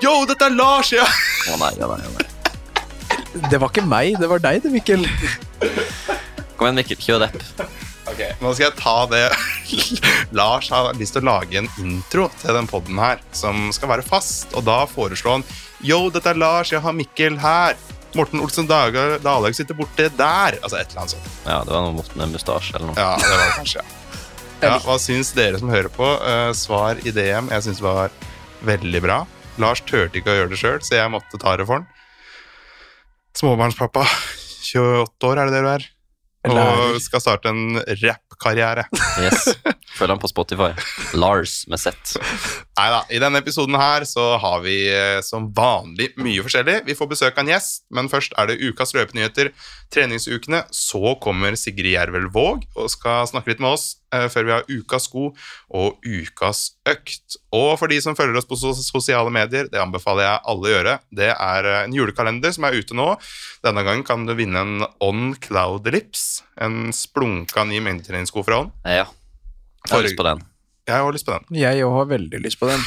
Yo, dette er Lars! Ja. Å nei, å nei, å nei. Det var ikke meg, det var deg det, Mikkel. Kom igjen, Mikkel. Kjør rapp. Ok, Nå skal jeg ta det Lars har lyst til å lage en intro til den podden her, som skal være fast. Og da foreslår han Yo, dette er Lars, jeg har Mikkel her. Morten Olsen Dalag sitter borte der. Altså et eller annet sånt. Ja, det var noe Morten med mustasje eller noe. Ja, det var det kanskje, ja. ja hva syns dere som hører på? Eh, svar i DM. Jeg syns det var veldig bra. Lars turte ikke å gjøre det sjøl, så jeg måtte ta det for han. Småbarnspappa. 28 år, er det det du er? Og skal starte en rappkarriere. Yes. Følg han på Spotify. Lars med Z. Neida, I denne episoden her så har vi eh, som vanlig mye forskjellig. Vi får besøk av en gjest, men først er det ukas løpenyheter, treningsukene. Så kommer Sigrid Jervel Våg og skal snakke litt med oss før vi har ukas sko og ukas økt. Og for de som følger oss på sosiale medier, det anbefaler jeg alle å gjøre. Det er eh, en julekalender som er ute nå. Denne gangen kan du vinne en On Cloud Lips, en splunka ny mengdetreningssko fra On. Ja. Jeg har lyst på den. Jeg har lyst på den. Jeg òg har veldig lyst på den.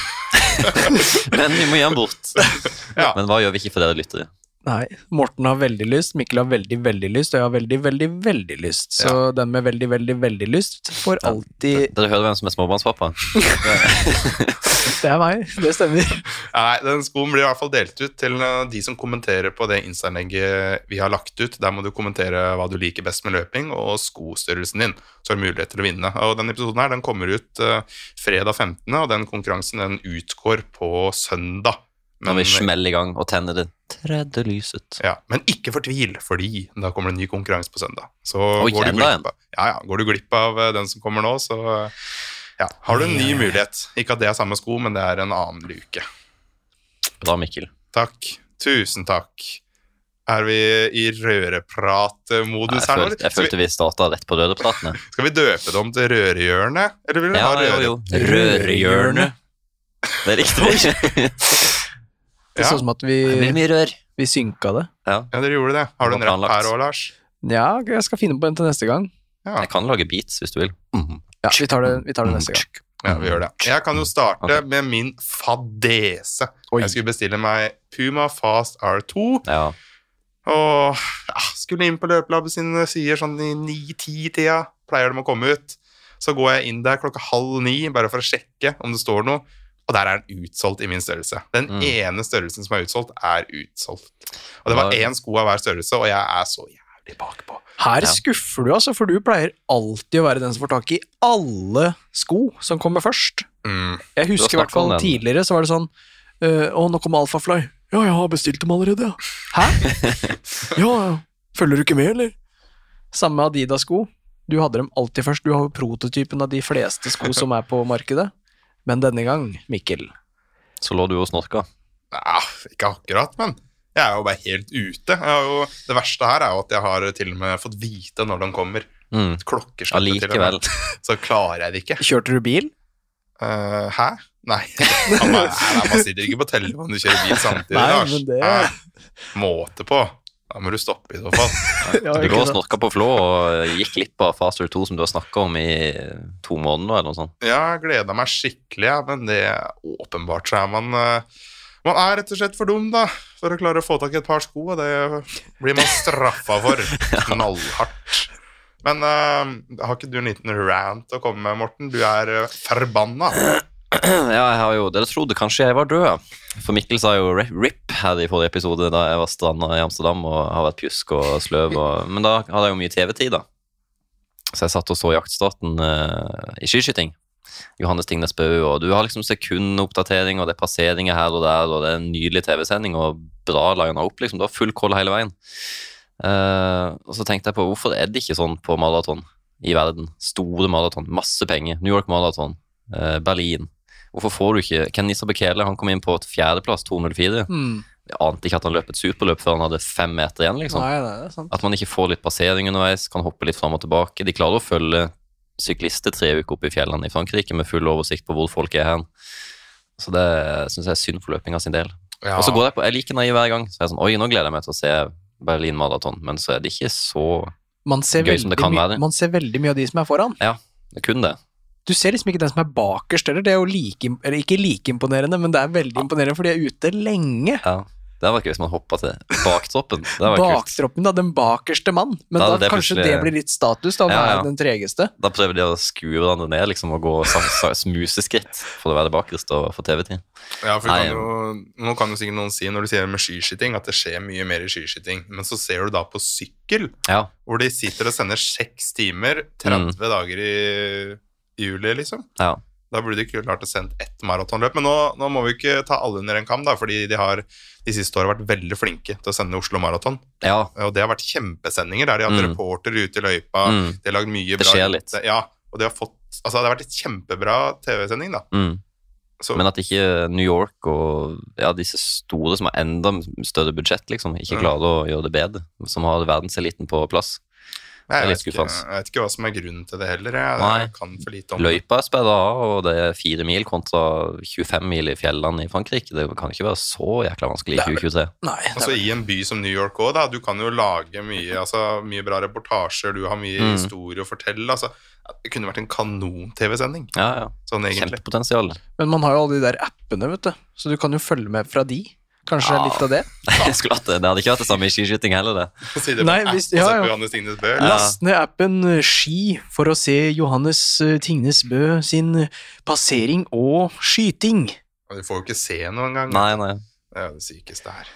Men vi må gi den bort. Ja. Men hva gjør vi ikke for dere lyttere? Nei, Morten har veldig lyst, Mikkel har veldig, veldig lyst, og jeg har veldig, veldig, veldig lyst. Så den med veldig, veldig, veldig lyst får alltid Dere hører hvem som er småbarnspappa? Det er meg, det stemmer. Nei, den skoen blir i hvert fall delt ut til eh, de som kommenterer på det Insta-innlegget vi har lagt ut. Der må du kommentere hva du liker best med løping, og skostørrelsen din. Så har du mulighet til å vinne. Og denne episoden her, den kommer ut eh, fredag 15., og den konkurransen den utgår på søndag. Når vi smeller i gang og tenner det tredje lyset. ja, men ikke fortvil, fordi da kommer det en ny konkurranse på søndag. Så og går, du glipp av, ja, ja, går du glipp av eh, den som kommer nå, så ja, har du en ny mulighet. Ikke at det er samme sko, men det er en annen luke. Bra, Mikkel. Takk. Tusen takk. Er vi i rørepratmodus Jeg her nå? følte, jeg følte vi starta rett på rørepratene. skal vi døpe det om til Rørehjørnet? Eller vil du Ja, ha. Rørehjørnet. Det er riktig. Det Ja. så ut som at vi, Det blir mye rør. vi synka det. Ja. Ja, dere gjorde det. Har du en rapp her òg, Lars? Ja, jeg skal finne på en til neste gang. Ja. Jeg kan lage beats hvis du vil. Ja, vi tar det, vi tar det neste gang. ja, vi gjør det. Jeg kan jo starte okay. med min fadese. Oi. Jeg skulle bestille meg Puma Fast R2. Ja. Og ja, skulle inn på Løpelab sine sider sånn i ni-ti-tida. Pleier de å komme ut. Så går jeg inn der klokka halv ni bare for å sjekke om det står noe. Og der er den utsolgt i min størrelse. Den Mm. ene størrelsen som er utsolgt, er utsolgt. Og det var én sko av hver størrelse, og jeg er så jævlig bakpå. Her Ja. skuffer du, altså, for du pleier alltid å være den som får tak i alle sko som kommer først. Mm. Jeg husker i hvert fall tidligere så var det sånn øh, Å, nå kommer Alfafly. Ja, jeg har bestilt dem allerede, ja. Hæ? ja, ja. Følger du ikke med, eller? Samme Adidas-sko. Du hadde dem alltid først. Du har jo prototypen av de fleste sko som er på markedet. Men denne gang, Mikkel Så lå du og snorka. Ja, ikke akkurat, men jeg er jo bare helt ute. Jeg har jo, det verste her er jo at jeg har til og med fått vite når den kommer. Mm. Klokkeslett til og Allikevel. med. Så klarer jeg det ikke. Kjørte du bil? Uh, hæ? Nei. Man, man sitter ikke på telefonen du kjører bil samtidig, Nei, Lars. men det- Hæ? Måte på. Da må du stoppe i så fall. Ja, Du går og snorka på Flå og gikk litt på Faster 2 som du har snakka om i to måneder eller noe sånt. Ja, jeg gleda meg skikkelig, ja, men det åpenbart så er man eh, Man er rett og slett for dum, da, for å klare å få tak i et par sko, og det blir man straffa for. Knallhardt. Men uh, har ikke du en liten rant å komme med, Morten? Du er uh, forbanna. Ja, jeg har jo Dere trodde kanskje jeg var død. For Mikkel sa jo RIP her i forrige episode da jeg var stranda i Amsterdam og har vært pjusk og sløv. Og, men da hadde jeg jo mye TV-tid, da. Så jeg satt og så jaktstarten uh, i skiskyting. Johannes Tingnes Bø, og du har liksom sekundoppdatering, og det er passeringer her og der, og det er en nydelig TV-sending, og bra lina opp, liksom. Du har full koll hele veien. Uh, og så tenkte jeg på hvorfor er det ikke sånn på maraton i verden? Store maraton, masse penger. New York Marathon, uh, Berlin. Hvorfor får du ikke Ken Nissa Bekele han kom inn på et fjerdeplass, 2.04. Mm. Jeg ante ikke at han løp et superløp før han hadde fem meter igjen. liksom. Nei, det er sant. At man ikke får litt passering underveis, kan hoppe litt fram og tilbake. De klarer å følge syklister tre uker opp i fjellene i Frankrike med full oversikt på hvor folk er hen. Så det syns jeg er synd for løpinga sin del. Ja. Og så går jeg på, jeg liker like naiv hver gang. Så jeg er sånn, oi, nå gleder jeg meg til å se Berlin Marathon, men så er det ikke så Gøy som det kan mye- være. man ser veldig mye av de som er foran. Ja, Det er kun det. Du ser liksom ikke den som er bakerst heller. Det er jo like, eller ikke like imponerende, men det er veldig imponerende, for de er ute lenge. Ja. Det var ikke hvis man hoppa til baktroppen. Det. Baktroppen, da. Den bakerste mann. Men Da da, det kanskje plutselig- det blir litt status, da, å Ja, ja. være den tregeste. Da prøver de å skue hverandre ned liksom, og gå smuseskritt for å være bakerst og få TV-tid. Ja, for Nei, kan jo, nå kan jo sikkert noen si når du sier med skiskyting, at det skjer mye mer i skiskyting. Men så ser du da på sykkel, Ja. hvor de sitter og sender seks timer, 30 dager i juli, liksom. ja. Da burde de ikke klart å sende ett maratonløp. Men nå, nå må vi ikke ta alle under en kam, da, fordi de har de siste årene vært veldig flinke til å sende Oslo Maraton. ja. Og det har vært kjempesendinger der de har hatt Mm. reportere ute i løypa. Mm. De har lagd mye Det skjer litt. Ja, og de har fått Altså, det har vært et kjempebra TV-sending, da. Mm. Så, Men at ikke New York og ja, disse store som har enda større budsjett, liksom, ikke Ja. klarer å gjøre det bedre. Som har verdenseliten på plass. Jeg, vet ikke, jeg vet ikke hva som er grunnen til det heller. Jeg, Nei. jeg kan for lite om. Løypa er sperra av, og det er fire mil kontra 25 mil i fjellene i Frankrike. Det kan ikke være så jækla vanskelig i Det er vel- 2023. Nei, Altså I en by som New York òg, da. Du kan jo lage mye, altså, mye bra reportasjer, du har mye Mm. historie å fortelle. Altså, det kunne vært en kanon-TV-sending, Ja, ja. sånn. Kjempepotensial. men man har jo alle de der appene, vet du, så du kan jo følge med fra de. Kanskje det er litt av det? Jeg skulle hatt det. Det hadde ikke vært det samme i skiskyting heller, det. Det Nei, hvis- ja, ja. Ja. Last ned appen eh, Ski for å se Johannes eh, Tingnes Bø sin passering og skyting. Du får jo ikke se noe engang. Nei, nei. Det er jo det sykeste her.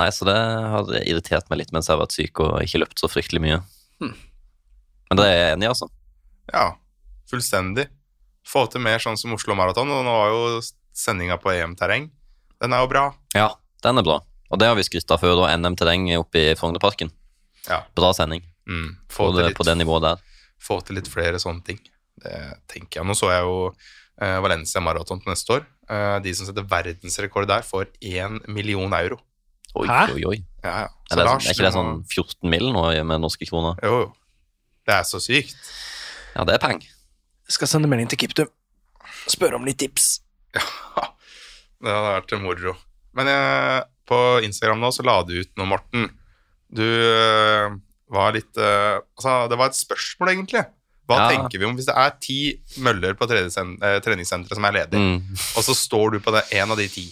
Nei, så det har irritert meg litt mens jeg har vært syk og ikke løpt så fryktelig mye. Hmm. Men det er jeg enig i, altså. Ja, fullstendig. Få til mer sånn som Oslo Maraton, og nå var jo sendinga på EM-terreng. Den er jo bra. Ja, den er bra. Og det har vi skrytt av før, da. NM Terreng oppe i Frognerparken. Ja. Bra sending. Mm. På Få, til det, litt, på det nivået der. få til litt flere sånne ting. Det tenker jeg. Nå så jeg jo eh, Valencia Maraton til neste år. Eh, de som setter verdensrekord der, får én million euro. Oi, Hæ? oi, oi. Ja, ja. Er, det, Lars, er ikke det sånn 14 mill. nå med norske kroner? Jo, jo. Det er så sykt. Ja, det er peng. Jeg skal sende melding til Kiptum. Spørre om litt tips. Ja, Det hadde vært moro. Men jeg, på Instagram nå så la du ut noe, Morten. Du øh, var litt øh, Altså, det var et spørsmål, egentlig. Hva Ja. tenker vi om hvis det er ti møller på eh, treningssenteret som er ledig, Mm. og så står du på det, en av de ti,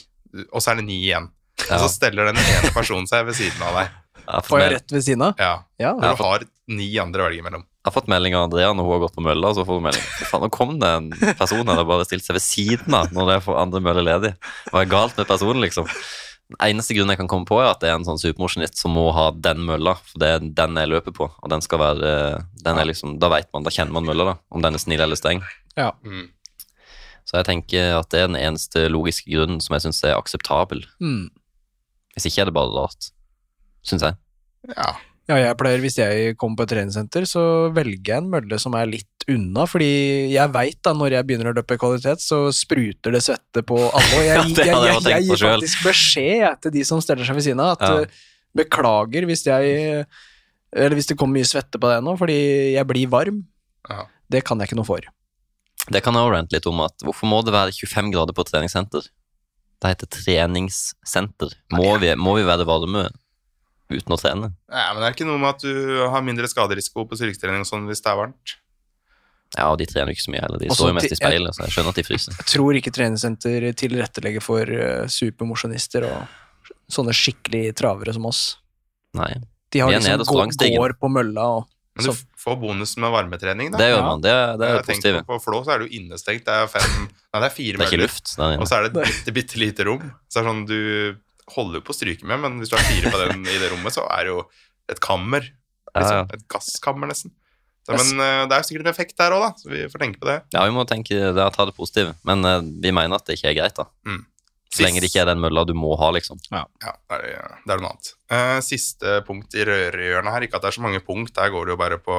og så er det ni igjen, og så steller den ene personen seg ved siden av deg. Får jeg rett ved siden av? Ja. Ja. Når du har ni andre å velge mellom. Jeg har fått melding av Andrea når hun har gått på mølla. Så får hun melding. Faen, nå kom det en person her og bare stilte seg ved siden av når det er for andre møller ledig. Hva er galt med personen, liksom? Den eneste grunnen jeg kan komme på, er at det er en sånn supermosjonist som må ha den mølla, for det er den jeg løper på. Og den skal være den er liksom, Da vet man, da kjenner man mølla, da, om den er snill eller streng. Ja. Mm. Så jeg tenker at det er den eneste logiske grunnen som jeg syns er akseptabel. Mm. Hvis ikke er det bare rart, syns jeg. Ja. Ja, jeg pleier, hvis jeg kommer på et treningssenter, så velger jeg en mølle som er litt unna, fordi jeg veit da, når jeg begynner å løpe kvalitet, så spruter det svette på alle, og jeg, Ja, jeg, jeg, jeg gir faktisk beskjed jeg, til de som steller seg ved siden av, at Ja. eh, beklager hvis jeg, eller hvis det kommer mye svette på deg nå, fordi jeg blir varm, ja. det kan jeg ikke noe for. Det kan jeg rante litt om at hvorfor må det være 25 grader på et treningssenter? Det heter treningssenter. Må vi, må vi være varme uten å trene? ja, men det er ikke noe med at du har mindre skaderisiko på styrketrening og sånn hvis det er varmt. Ja, og de trener jo ikke så mye heller. De står jo mest i speilet, så jeg skjønner at de fryser. Jeg tror ikke treningssenter tilrettelegger for uh, supermosjonister og sånne skikkelig travere som oss. Nei, De har liksom på går på mølla og Men du får bonus med varmetrening, da. det gjør man. Det, er- det er Jeg positivt. På, Flå så er du innestengt. Det er fem Nei, det er fire Det er møller. luft Og så er det et bitte, bitte lite rom. Så det er sånn, Du holder jo på å stryke med, men hvis du har fire på den i det rommet, så er det jo et kammer. Liksom. ja. Et gasskammer, nesten. Så, men uh, det er jo sikkert en effekt der òg, da. Så vi får tenke på det. Ja, vi må tenke det er ta det positive, men uh, vi mener at det ikke er greit, da. Mm. Så lenge det ikke er den mølla du må ha, liksom. Ja, det er, det er noe annet. Uh, siste punkt i rørehjørnet her. Ikke at det er så mange punkt, der går det jo bare på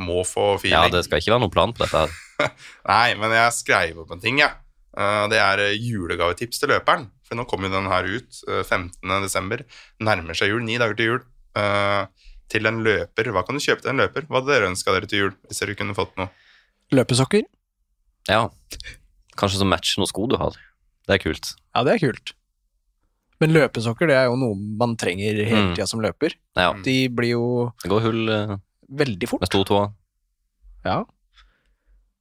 må få feeling. Ja, det skal ikke være noen plan på dette her. Nei, men jeg skrev opp en ting, jeg. Eh, det er julegavetips til løperen. For nå kommer jo den her ut eh, 15. desember. Nærmer seg jul, ni dager til jul. Eh, til en løper. Hva kan du kjøpe til en løper? Hva hadde dere ønska dere til jul? Hvis dere kunne fått noe? løpesokker. Ja. Kanskje som matcher noen sko du har. Det er kult. Ja, det er kult. Men løpesokker det er jo noe man trenger hele Mm. tida som løper. Ja, De blir jo det går hull uh, veldig fort. med to stortåa. Ja.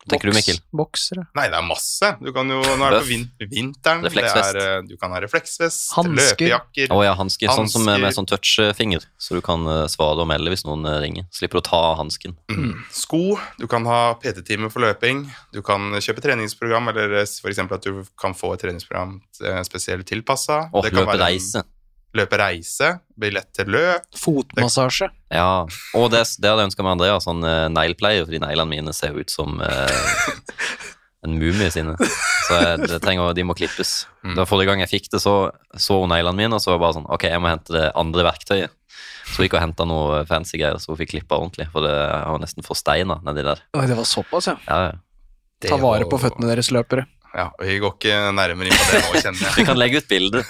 Tenker du, Mikkel? Boksere. Nei, det er masse. Du kan jo, nå er det på vin vinteren. Refleksvest. Det er, eh, du kan ha refleksvest, Hansker. løpejakker. oh, ja, hansker. Sånn som med, med sånn touchfinger, så du kan eh, svare og melde hvis noen eh, ringer. Slipper å ta hansken. Mm. Sko. Du kan ha PT-time for løping. Du kan kjøpe treningsprogram, eller f.eks. at du kan få et treningsprogram spesielt tilpassa. Og oh, løpereise. være. Løpe reise, billett til løp. Fotmassasje. Ja. Og det, det hadde jeg ønska meg Andrea, sånn uh, neglepleier, fordi neglene mine ser ut som uh, en mumie sine. Så jeg, det trenger, de må klippes. Mm. Da Forrige gang jeg fikk det, så så hun neglene mine, og så var jeg bare sånn Ok, jeg må hente det andre verktøyet. Så hun gikk og henta noe fancy greier, så hun fikk klippa ordentlig. For det var nesten forsteina nedi der. Oi, det var såpass, ja. Ja, ja. Ta vare på føttene deres, løpere. Ja, Vi går ikke nærmere inn på det nå, kjenner jeg. Vi kan legge ut bilde.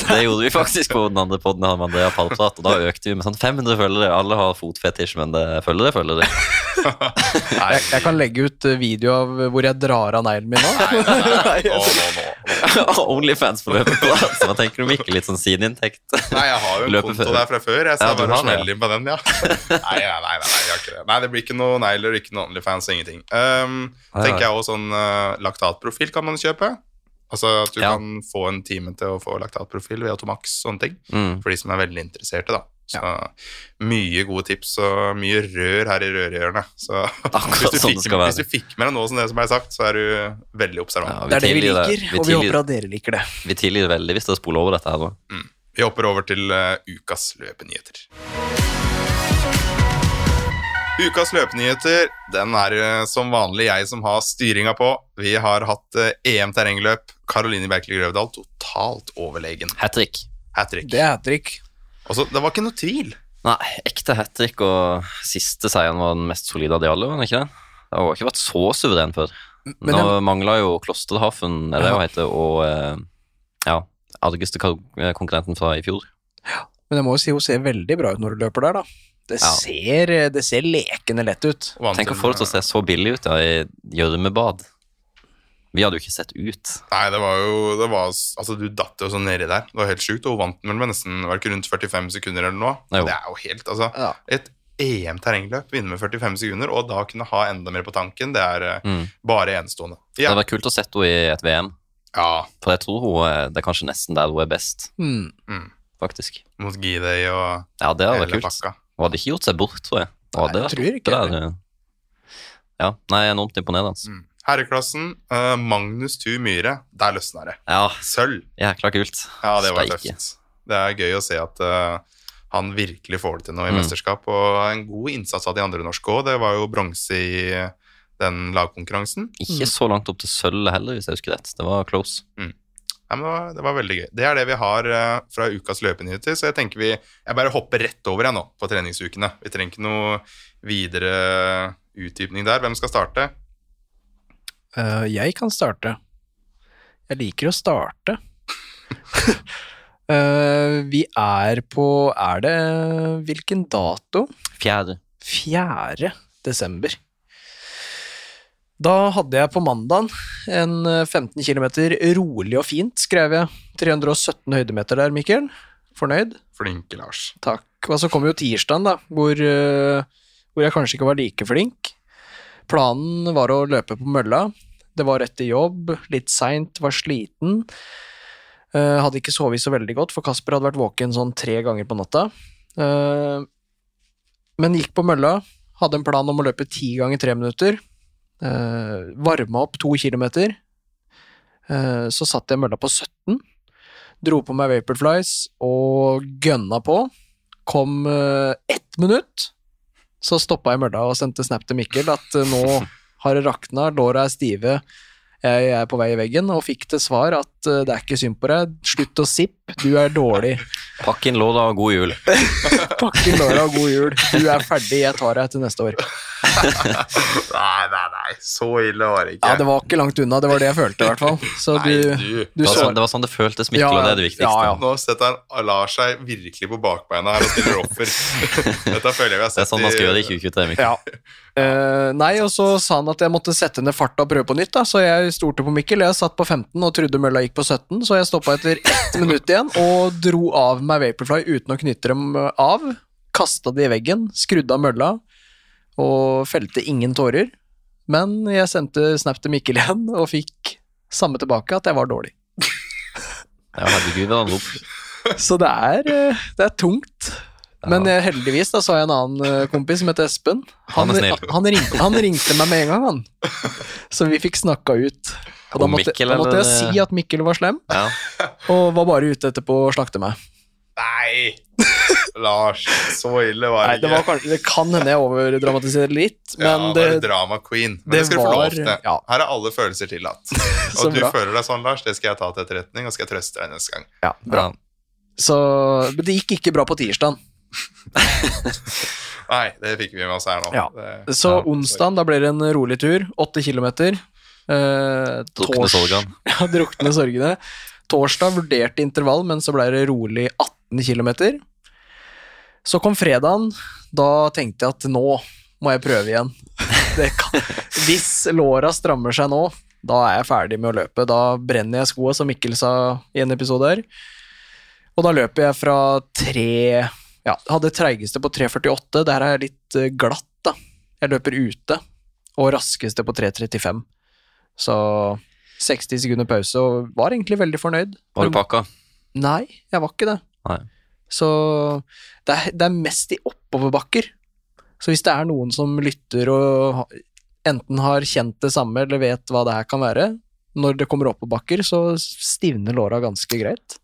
Det gjorde vi faktisk på den andre Andrea Pallprat, og da økte vi med sånn 500 følgere. Alle har fotfetisj, men det følgere følger det. Jeg, jeg kan legge ut eh, video av hvor jeg drar av neglen min nå. nei, nei, nei. Nå, nå, nå. Onlyfans på løpeprat. Så hva tenker du, Mikkel? Litt sånn sideinntekt? Nei, jeg har jo en Løper konto før. der fra før. Jeg skal ja, bare smelle inn på den, ja. Nei, nei, nei, nei, jeg har ikke det. Nei, det blir ikke noe negler, ikke noe Onlyfans, ingenting. Um, tenker jeg også sånn uh, laktatprofil kan man kjøpe. Altså at du kan få en time til å få laktatprofil ved Automax, sånne ting. Mm. For de som er veldig interesserte, da. Så mye gode tips og mye rør her i rørhjørnet. Så hvis, du sånn fikk, hvis du fikk med deg noe som det som ble sagt, så er du veldig observant. Ja, Det er det vi liker, det. Vi og vi tilgir- håper at dere liker det. Vi tilgir veldig hvis dere spoler over dette her nå. Vi hopper over til uh, ukas løpenyheter. Ukas løpenyheter den er uh, som vanlig jeg som har styringa på. Vi har hatt uh, EM terrengløp. Karoline Berkeli Grøvdal totalt overlegen. Hat trick. Hat trick. Det er hat trick. Og så, det var ikke noe tvil. Nei, ekte hat trick, og siste seieren var den mest solide av de alle, var den ikke det? Det har ikke vært så suveren før. Men Nå jeg, mangla jo Klosterhafen, er det Ja. hva heter, og eh, ja, argeste ka- konkurrenten fra i fjor. men jeg må jo si hun ser veldig bra ut når hun løper der, da. Det, Ja. ser, det ser lekende lett ut. Tenk å få det til å se så billig ut ja, i gjørmebad. Vi hadde jo ikke sett ut. Nei, det var jo det var, Altså, du datt jo sånn nedi der. Det var helt sjukt. Og hun vant vel med nesten var det ikke rundt 45 sekunder eller noe. Jo. Det er jo helt Altså, Ja. et EM-terrengløp, vinne med 45 sekunder, og da kunne ha enda mer på tanken, det er eh, Mm. bare enestående. Det hadde vært kult å sette henne i et VM, ja. for jeg tror hun er, det er kanskje nesten der hun er best, Mm. Mm. faktisk. Mot G-Day og Ja, det hadde vært hele kult. pakka. Hun hadde ikke gjort seg bort, tror jeg. Hun Nei, hadde jeg tror ikke det. der, Ja, nei, enormt imponerende. Mm. Herreklassen, uh, Magnus Thu Myhre, der løsna det. Ja, Sølv. jækla kult. Ja, det var Steike. tøft. Det er gøy å se at uh, han virkelig får det til noe i Mm. mesterskap, og en god innsats av de andre norske òg. Det var jo bronse i den lagkonkurransen. Ikke så langt opp til sølvet heller, hvis jeg husker rett. Det var close. Ja, men det, var, det var veldig gøy. Det er det vi har uh, fra ukas løpenyheter, så jeg tenker vi Jeg bare hopper rett over jeg nå på treningsukene. Vi trenger ikke noe videre utdypning der. Hvem skal starte? Eh, jeg kan starte. Jeg liker å starte. uh, vi er på Er det Hvilken dato? Fjerde. 4. desember. Da hadde jeg på mandagen en eh, 15 km rolig og fint, skrev jeg. 317 høydemeter der, Mikkel. Fornøyd? Flinke Lars. Takk. Og så kom jo tirsdagen, da, hvor, eh, hvor jeg kanskje ikke var like flink. Planen var å løpe på mølla. Det var etter jobb, litt seint, var sliten. Uh, hadde ikke sovet så veldig godt, for Kasper hadde vært våken sånn tre ganger på natta. Uh, men gikk på mølla, hadde en plan om å løpe ti ganger tre minutter. Uh, varma opp to kilometer. Uh, så satt jeg mølla på 17. Dro på meg Vaporflies og gønna på. Kom uh, ett minutt, så stoppa jeg mølla og sendte snap til Mikkel at eh, nå har det rakna, låra er stive, jeg er på vei i veggen, og fikk til svar at eh, det er ikke synd på deg, slutt å sippe, du er dårlig. Pakk inn låda og god jul. Pakk inn låda og god jul, du er ferdig, jeg tar deg til neste år. nei, nei, nei. Så ille var det ikke. Ja, det var ikke langt unna, det var det jeg følte i hvert fall. Så Nei, du, du. du Det var, sånn, det var sånn det føltes, Mikkel, Ja, og det er det viktigste. ja, ja. Nå setter han lar seg virkelig på bakbeina her og stiller offer. Dette føler jeg vi har Det er sånn man skal gjøre det i 2023, Mikkel. Ja. Eh, nei, og så sa han at jeg måtte sette ned farta og prøve på nytt, da, så jeg stolte på Mikkel. Jeg satt på 15 og trodde mølla gikk på 17, så jeg stoppa etter ett minutt igjen og dro av meg Vaporfly uten å knytte dem av. Kasta det i veggen, skrudde av mølla og felte ingen tårer. Men jeg sendte snap til Mikkel igjen, og fikk samme tilbake, at jeg var dårlig. Ja, herregud, han rop. Så det er, eh, det er tungt. Men eh, heldigvis da så har jeg en annen eh, kompis som heter Espen. Han er. Han ringte, han ringte meg med en gang, han. Så vi fikk snakka ut. Og da måtte, Mikkel, da måtte jeg eller? si at Mikkel var slem, Ja. og var bare ute etterpå å slakte meg. Nei! Lars, så ille var Nei, det det, ikke. kanskje, det kan hende jeg overdramatiserer litt, ja, men det, det, drama queen. Men det det, skal du få lov var- til. ja. Her er alle følelser tillatt. Så Og du bra. føler deg sånn, Lars, det skal jeg ta til etterretning, og skal jeg trøste deg neste gang. ja, bra. Ja. Så men det gikk ikke bra på tirsdag. Nei, det fikk vi med oss her nå. Ja. Det, Så Ja, onsdag, da ble det en rolig tur. Åtte kilometer. Eh, Drukne sorgene. Ja, drukne sorgene. Torsdag vurderte intervall, men så ble det rolig 18 kilometer. Så kom fredagen. Da tenkte jeg at nå må jeg prøve igjen. Det kan, hvis låra strammer seg nå, da er jeg ferdig med å løpe. Da brenner jeg skoa, som Mikkel sa i en episode her. Og da løper jeg fra tre Ja, hadde treigeste på 3.48. Der er jeg litt eh, glatt, da. Jeg løper ute. Og raskeste på 3.35. Så 60 sekunder pause, og var egentlig veldig fornøyd. Var du pakka? Nei, jeg var ikke det. Nei. Så det er, det er mest i oppoverbakker. Så hvis det er noen som lytter og enten har kjent det samme eller vet hva det her kan være, når det kommer oppoverbakker, så stivner låra ganske greit.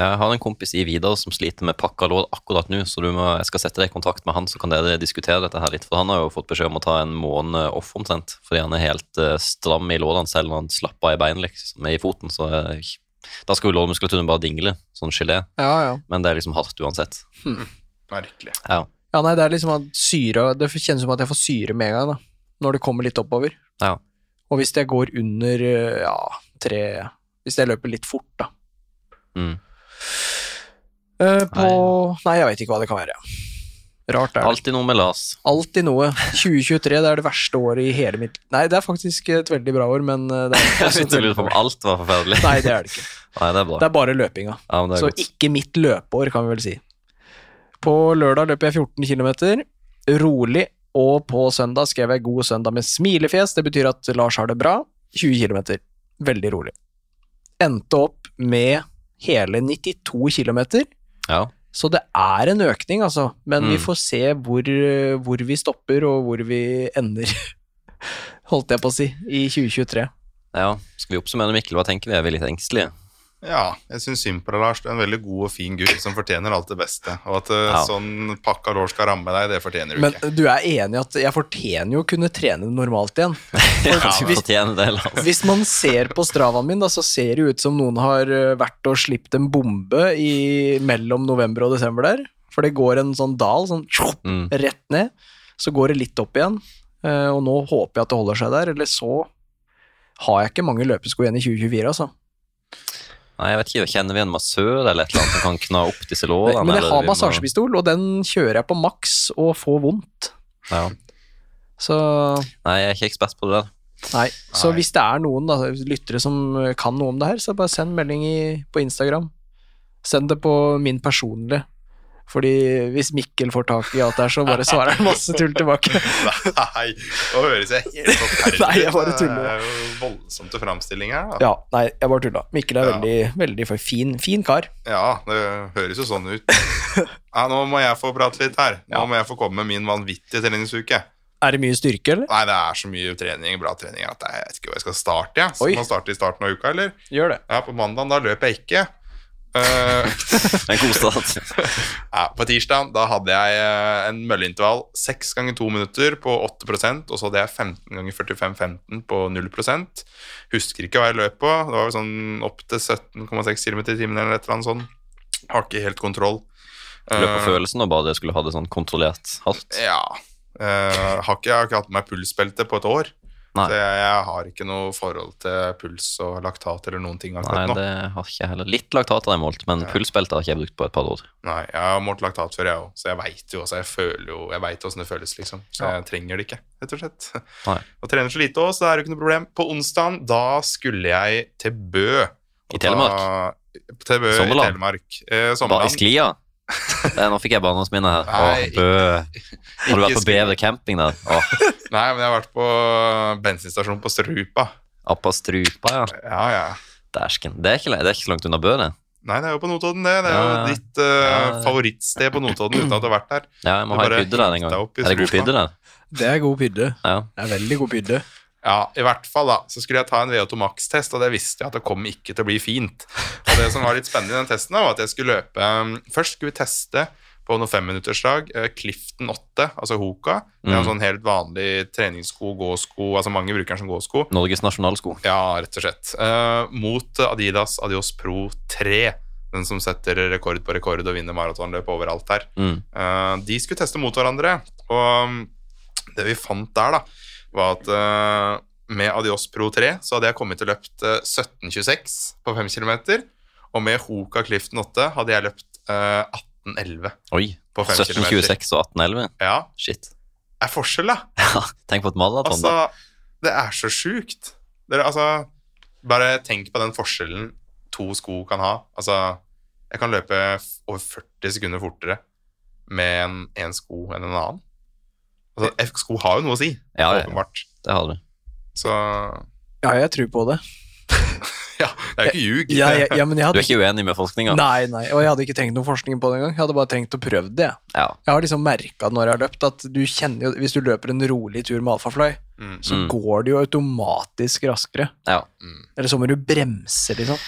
Jeg har en kompis i Vidar som sliter med pakka lår akkurat nå, så du må, jeg skal sette deg i kontakt med han, så kan dere diskutere dette her litt. For han har jo fått beskjed om å ta en måned off omtrent, fordi han er helt eh, stram i lårene selv når han slapper av i beinet, liksom, i foten. Så eh, da skal jo lårmuskulaturen bare dingle, sånn gelé. Ja, ja. Men det er liksom hardt uansett. Merkelig. Ja. Ja, nei, det er liksom at syre Det kjennes som at jeg får syre med en gang, da. Når det kommer litt oppover. Ja. Og hvis jeg går under, eh, ja, tre Hvis jeg løper litt fort, da. Mm. Eh, på Nei, jeg veit ikke hva det kan være. Rart er det. Alltid noe med Lars. Alltid noe. 2023 det er det verste året i hele mitt Nei, det er faktisk et veldig bra år, men eh, det er Jeg begynte å lure på om alt var forferdelig. Nei, det er det ikke. Nei, det er bra. Det er bare løpinga. Ja, er Så godt. ikke mitt løpeår, kan vi vel si. På lørdag løper jeg 14 km. Rolig. Og på søndag skrev jeg 'God søndag' med smilefjes. Det betyr at Lars har det bra. 20 km. Veldig rolig. Endte opp med hele 92 km. Ja. Så det er en økning, altså. Men vi Mm. får se hvor, hvor vi stopper, og hvor vi ender, holdt jeg på å si, i 2023. ja. Skal vi oppsummere, Mikkel? Hva tenker vi? Er vi litt engstelige? Ja, jeg syns synd på deg, Lars. Du er en veldig god og fin gutt som fortjener alt det beste. Og at eh, Ja. sånn pakka lår skal ramme deg, det fortjener du Men ikke. du er enig i at jeg fortjener jo å kunne trene normalt igjen? Ja, hvis, det, hvis man ser på stravaen min, da, så ser det ut som noen har eh, vært og slipt en bombe i, mellom november og desember der. For det går en sånn dal, sånn tjopp, Mm. rett ned. Så går det litt opp igjen. eh, Og nå håper jeg at det holder seg der, eller så har jeg ikke mange løpesko igjen i 2024, altså. Nei, jeg vet ikke, Kjenner vi en massør eller et eller annet som kan kna opp disse lårene? Men jeg har massasjepistol, og den kjører jeg på maks og får vondt. Ja. Så Nei, jeg er ikke ekspert på det der. Nei. Så Nei. hvis det er noen da, lyttere som eh, kan noe om det her, så bare send melding i, på Instagram. Send det på min personlige. Fordi hvis Mikkel får tak i alt det her, så bare svarer han masse tull tilbake. Nei, nå høres jeg helt forferdelig Nei, jeg bare tuller. Det er jo voldsomt til framstilling her, da. Ja, nei, jeg bare tulla. Mikkel er Ja. veldig, veldig fin, fin kar. Ja, det høres jo sånn ut. Ja, nå må jeg få prate litt her. Nå Ja. må jeg få komme med min vanvittige treningsuke. Er det mye styrke, eller? Nei, det er så mye trening, bra trening at jeg vet ikke hvor jeg skal starte. Ja. Oi. Skal man starte i starten av uka, eller? Gjør det. Ja, på mandag da løper jeg ikke. Eh, En god start. ja, på tirsdag da hadde jeg eh, en mølleintervall 6 ganger 2 minutter på 8% og så hadde jeg 15 ganger 45-15 på 0% Husker ikke hva jeg løp på. Det var sånn opp til 17,6 km i timen eller et eller annet sånt. Har ikke helt kontroll. Løp på Eh, følelsen og bare skulle ha det sånn kontrollert hardt. Ja. Uh, har ikke, jeg har ikke hatt på meg pulsbelte på et år. Nei. Så jeg, jeg har ikke noe forhold til puls og laktat eller noen ting Nei, akkurat nå. det har ikke jeg heller. Litt laktat har jeg målt, men pulsbelte har ikke jeg brukt på et par år. Nei, jeg har målt laktat før, jeg òg, så jeg veit jo også. Jeg føler jo Jeg vet åssen det føles, liksom. Så jeg trenger det ikke, rett og slett. Nei. Og trener så lite òg, så det er jo ikke noe problem. På onsdag, da skulle jeg til Bø. I Telemark? Ta, til Bø Sommerland? i Telemark. Eh, Bare i sklia. Det, nå fikk jeg barndomsminner her. Nei, Åh, bø. Har du vært på Bever camping der? Åh, Nei, men jeg har vært på bensinstasjonen på Strupa. På strupa, ja. Ja, ja. Dæsken. Det, er ikke- det er ikke så langt unna Bø, det. Nei, det er jo på Notodden, det. Det er jo ja. ditt eh, Ja, ja. favorittsted på Notodden uten at du har vært der. Ja, jeg må Du ha bare en pydde der en gang. deg opp i Er det god pydde der? Det er god pydde. Ja. Det er veldig god pydde. Ja, i hvert fall da, så skulle jeg ta en VO2 Max-test, og det visste jeg at det kom ikke til å bli fint. Og det som var litt spennende i den testen, da, var at jeg skulle løpe um, Først skulle vi teste på noen femminutterslag uh, Clifton 8, altså Hoka. Det er en Mm. sånn helt vanlig treningssko, gåsko, altså mange bruker den som gåsko. Norges nasjonalsko. Ja, rett og slett. Uh, mot Adidas Adios Pro 3. Den som setter rekord på rekord og vinner maratonløp overalt her. Mm. Eh, de skulle teste mot hverandre, og um, det vi fant der, da, var at uh, med Adios Pro 3 så hadde jeg kommet til å løpt uh, 17,26 på 5 km, og med Hoka Clifton 8 hadde jeg løpt uh, 18,11 Oi. på 5 km. 1726 og 1811. Ja, Shit. er forskjell, da. Ja, Tenk på et maraton, Altså, da. det er så sjukt. Dere, altså, bare tenk på den forskjellen to sko kan ha. Altså, jeg kan løpe over 40 sekunder fortere med en, en sko enn en annen. Altså, sko har jo noe å si, Ja, ja, ja. det har du. Så Ja, jeg tror på det. ja, det er jo ikke ljug. Ja, ja, ja, hadde... Du er ikke uenig med forskninga? Nei, nei, og jeg hadde ikke trengt noe forskning på det engang. Jeg hadde bare trengt å prøve det. Jeg har liksom merka når jeg har løpt, at du kjenner jo Hvis du løper en rolig tur med alfafly, Mm. så Mm. går det jo automatisk raskere. ja. Mm. Eller så må du bremse, liksom.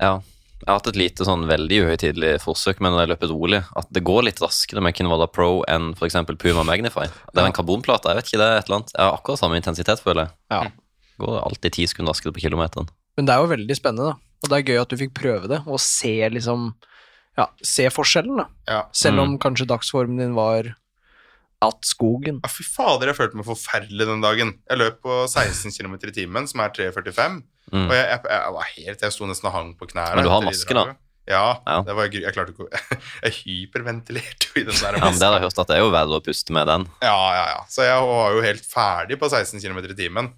Ja. Jeg har hatt et lite sånn veldig uhøytidelig forsøk med når jeg løper rolig, at det går litt raskere med Kinvala Pro enn f.eks. Puma Magnify. Det er en karbonplate, jeg vet ikke, det er et eller annet. Jeg har akkurat samme intensitet, føler jeg. Ja. Går alltid ti sekunder raskere på kilometeren. Men det er jo veldig spennende, da. Og det er gøy at du fikk prøve det, og se liksom Ja, se forskjellen, da. Ja. Selv om Mm. kanskje dagsformen din var at skogen. Ja, fy fader, jeg følte meg forferdelig den dagen. Jeg løp på 16 km i timen, som er 3,45. Mm. Og jeg, jeg, jeg var helt Jeg sto nesten og hang på knærne. Men du har maske, da? Ja, Ja. Det var, jeg klarte ikke Jeg hyperventilerte jo i den der Ja, men det har jeg hørt at det er jo verre å puste med den. Ja, ja, ja. Så jeg var jo helt ferdig på 16 km i timen.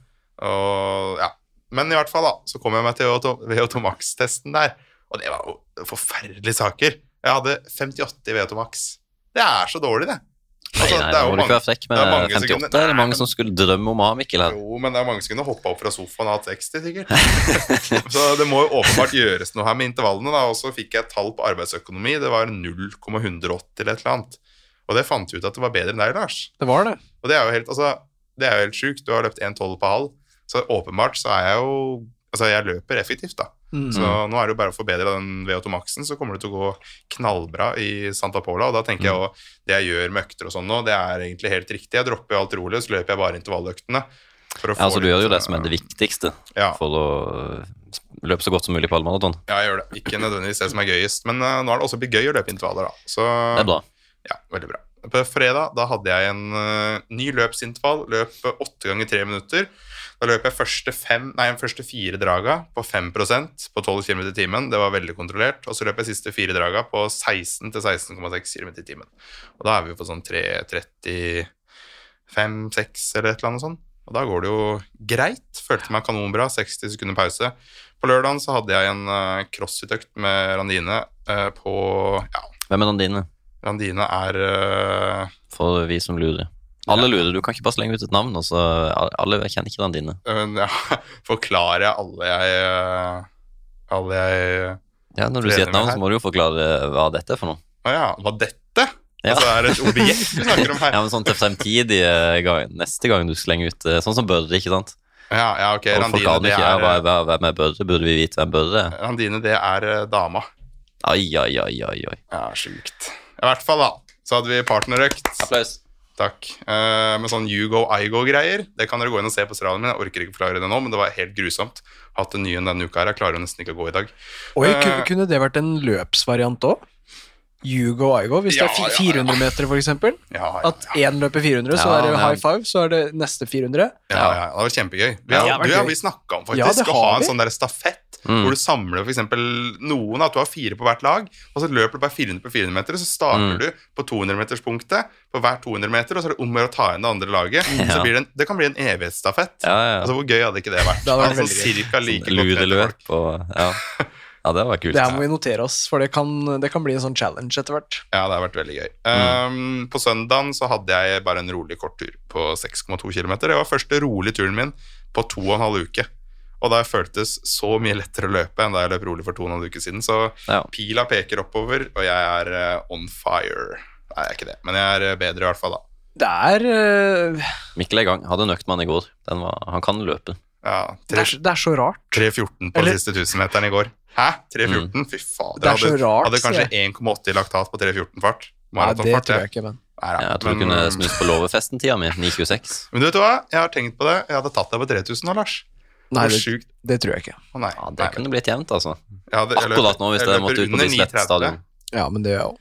Og ja. Men i hvert fall, da, så kom jeg meg til VO2 Max-testen der. Og det var jo forferdelige saker. Jeg hadde 58 i VO2 Max. Det er så dårlig, det. Nei, Altså, nei, det er jo mange- frekk det er mange 58. sekunder. Det er Nei, mange som skulle drømme om å ha Mikkel her. Jo, men det er mange som kunne hoppa opp fra sofaen og hatt 60, sikkert. så det må jo åpenbart gjøres noe her med intervallene. da, Og så fikk jeg et tall på arbeidsøkonomi. Det var 0,180 eller et eller annet. Og det fant vi ut at det var bedre enn deg, Lars. Det var det. Og det er jo helt, altså, det er jo helt sjukt. Du har løpt 1,12 på halv. Så åpenbart så er jeg jo Altså, jeg løper effektivt, da. Mm. Så nå er det jo bare å forbedre den VO2 Maxen, så kommer det til å gå knallbra i Santa Pola. Og da tenker jeg jo det jeg gjør med økter og sånn nå, det er egentlig helt riktig. Jeg dropper jo alt rolig, så løper jeg bare intervalløktene. for å Ja, altså, du du gjør jo det som er det eh, viktigste Ja, for å øh, løpe så godt som mulig på halvmaraton. ja, jeg gjør det. Ikke nødvendigvis det som er gøyest, men uh, nå har det også blitt gøy å løpe intervaller, da. Så Det er bra. ja, veldig bra. På fredag da hadde jeg en uh, ny løpsintervall. Løp åtte ganger tre minutter. Da løp jeg første, fem, nei, første fire draga på 5% på 12 km i timen. Det var veldig kontrollert. Og så løp jeg siste fire draga på 16 til 16,6 km i timen. Og da er vi på sånn 3.35-6 eller et eller annet sånt. Og da går det jo greit. Følte meg kanonbra. 60 sekunder pause. På lørdagen så hadde jeg en uh, crossfit-økt med Randine uh, på Ja, Hvem er Randine? Randine er uh, For vi som lurer. Alle lurer. Du kan ikke bare slenge ut et navn. Og så, alle kjenner ikke den dine. Men ja, forklarer jeg alle jeg eh, Alle jeg Ja, Når du sier et navn, så må du jo forklare hva dette er for noe. Å ja, hva dette? Ja. Altså er det et objekt vi snakker om her? Ja, men sånn til fremtidige gang, neste gang du slenger ut eh, Sånn som Børre, ikke sant? Ja, ja ok. Og folk Randine, aner ikke hva, er, hva, hvem er Børre. Burde vi vite hvem Børre er? Randine, det er eh, dama. Ai, ai, ai, ai, ai. Ja, sjukt. I hvert fall, da. Så hadde vi partnerøkt. Applaus. Takk. Uh, med sånn you go, I go-greier. Det kan dere gå inn og se på stralen min. Jeg orker ikke forklare det nå, men det var helt grusomt. Hatt en ny en denne uka her. Jeg klarer jo nesten ikke å gå i dag. Oi, uh, kunne, kunne det vært en løpsvariant òg? You go, I go. Hvis det er fi- ja, ja. 400 meter, for eksempel. Ja, ja, At én løper 400, så Ja, er det high five, så er det neste 400. Ja, ja, det var kjempegøy. Vi Ja, har, det ja, gøy. vi snakka om faktisk Ja, å ha en sånn der stafett Mm. hvor du samler for eksempel noen, at du har fire på hvert lag, og så løper du bare 400 på 400 meter, og så starter Mm. du på 200-meterspunktet på hver 200 meter, og så er det om å gjøre å ta igjen det andre laget. Så Ja. blir det, en, det kan bli en evighetsstafett. Ja, ja. Altså, hvor gøy hadde ikke det vært? Det hadde vært Altså, cirka like godt Ludeløp og ja. Ja, det var kult. Det her må vi notere oss, for det kan, det kan bli en sånn challenge etter hvert. Ja, det har vært veldig gøy. Um, på søndagen så hadde jeg bare en rolig kort tur på 6,2 km. Det var første rolig turen min på to og en halv uke. Og da føltes så mye lettere å løpe enn da jeg løp rolig for to og en halv uke siden. Så Ja. pila peker oppover, og jeg er eh, on fire. Nei, jeg er ikke det, men jeg er eh, bedre i hvert fall da. Det er, uh... Mikkel er i gang. Hadde en øktmann i går. Den var, han kan løpe. Ja, det, er, det er så rart. 3.14 på Eller- den siste 1000-meteren i går. Hæ? 3.14? Fy faen. Det er så rart, hadde kanskje sier 1,80 i laktat på 3.14-fart. Nei, det tror jeg ikke, men Nei, ja. Jeg tror du kunne snust på låvefesten-tida mi. 9.26. Men du vet hva? Jeg har tenkt på det. Jeg hadde tatt deg på 3000 nå, Lars. Nei, det, det tror jeg ikke. Å nei. Ja, nei, det kunne blitt jevnt, altså. Ja, det, løper- Akkurat nå, hvis det måtte ut på Bislett stadion. Ja, men det er jo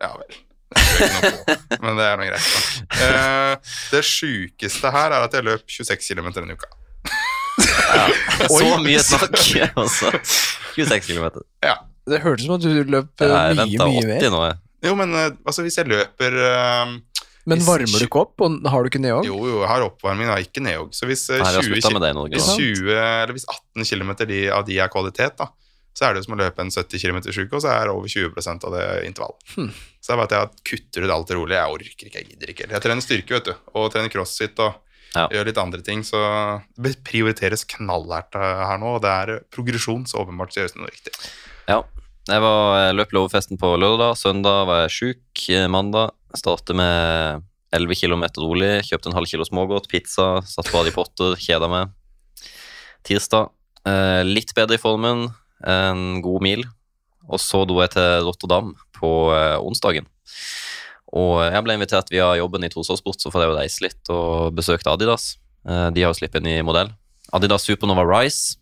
Ja vel. Det på, men det er noe greit. Eh, det sjukeste her er at jeg løp 26 km denne uka. Så mye snakk, altså. 26 km. Ja. Det hørtes som at du løp Jeg mye, mye 80 mer. nå, jeg. Jo, men eh, altså, hvis jeg løper eh, Men Hvis- varmer du ikke opp, og har du ikke neog? Jo, jo, jeg har oppvarming, jeg har ikke neog. Så hvis eh, Nei, 20 slutta med ki- det i Norge. Hvis, 20, eller hvis 18 km av de er kvalitet, da, så er det jo som å løpe en 70 km uke, og så er det over 20% av det intervall. Hmm. Så det bare at jeg kutter ut alt det rolig. Jeg orker ikke, jeg gidder ikke. Jeg trener styrke, vet du, og trener crossfit og Ja. gjør litt andre ting, så det prioriteres knallhardt eh, her nå, og det er progresjon, så åpenbart gjøres det noe riktig. Ja. Jeg, var, løp låvefesten på lørdag. Søndag var jeg sjuk. Eh, Mandag startet med 11 km rolig. Kjøpte en halv kilo smågodt, pizza, satt Badi Potter, kjeda meg. Tirsdag eh, litt bedre i formen, en god mil. Og så dro jeg til Rotterdam på eh, onsdagen. Og jeg ble invitert via jobben i Torsåssport, så får jeg reise litt og besøkte Adidas. Eh, de har jo sluppet en ny modell. Adidas Supernova Rise.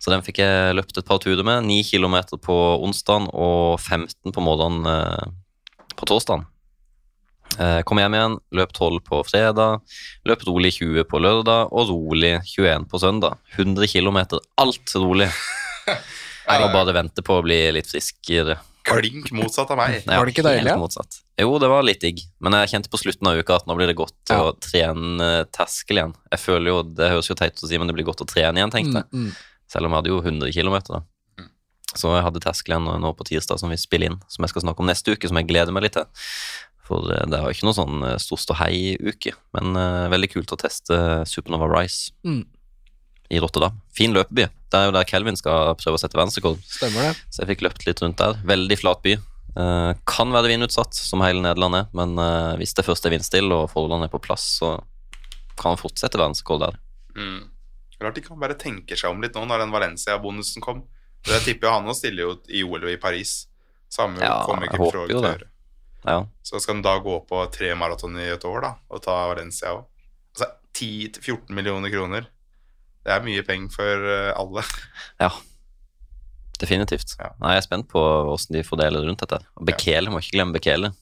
Så den fikk jeg løpt et par turer med. 9 km på onsdagen og 15 på morgenen eh, på torsdagen. Eh, kom hjem igjen, løp 12 på fredag, løp rolig 20 på lørdag og rolig 21 på søndag. 100 km, alt rolig. Jeg må bare vente på å bli litt friskere. Klink motsatt av meg. Nei, Var det ikke deilig. Jo, det var litt digg, men jeg kjente på slutten av uka at nå blir det godt Ja. å trene terskel igjen. Jeg føler jo, Det høres jo teit ut å si, men det blir godt å trene igjen, tenkte jeg. Mm, mm. Selv om jeg hadde jo 100 km. Da. Så jeg hadde terskelen nå- på tirsdag som vi spiller inn, som jeg skal snakke om neste uke, som jeg gleder meg litt til. For eh, det er jo ikke noe sånn eh, stor ståhei-uke, men uh, veldig kult å teste Supernova Rise Mm. i Rotterdam. Fin løpeby. Det er jo der Kelvin skal prøve å sette verdensrekord. Stemmer det. Så jeg fikk løpt litt rundt der. Veldig flat by. Uh, kan være vindutsatt, som hele Nederland er, men uh, hvis det først er vindstille og forholdene er på plass, så kan man fortsette verdensrekord der. Mm. Rart ikke han bare tenker seg om litt nå når den Valencia-bonusen kom. Det jeg tipper jo han nå stiller jo i OL og i Paris. Samme Ja, kommer ikke fra å gjøre. Ja. Så skal han da gå på tre maraton i et år, da, og ta Valencia òg. Altså 10-14 millioner kroner. Det er mye penger for eh, alle. Ja, definitivt. Ja. Nei, jeg er spent på hvordan de fordeler rundt dette. Og Bekele, må ikke glemme Bekele.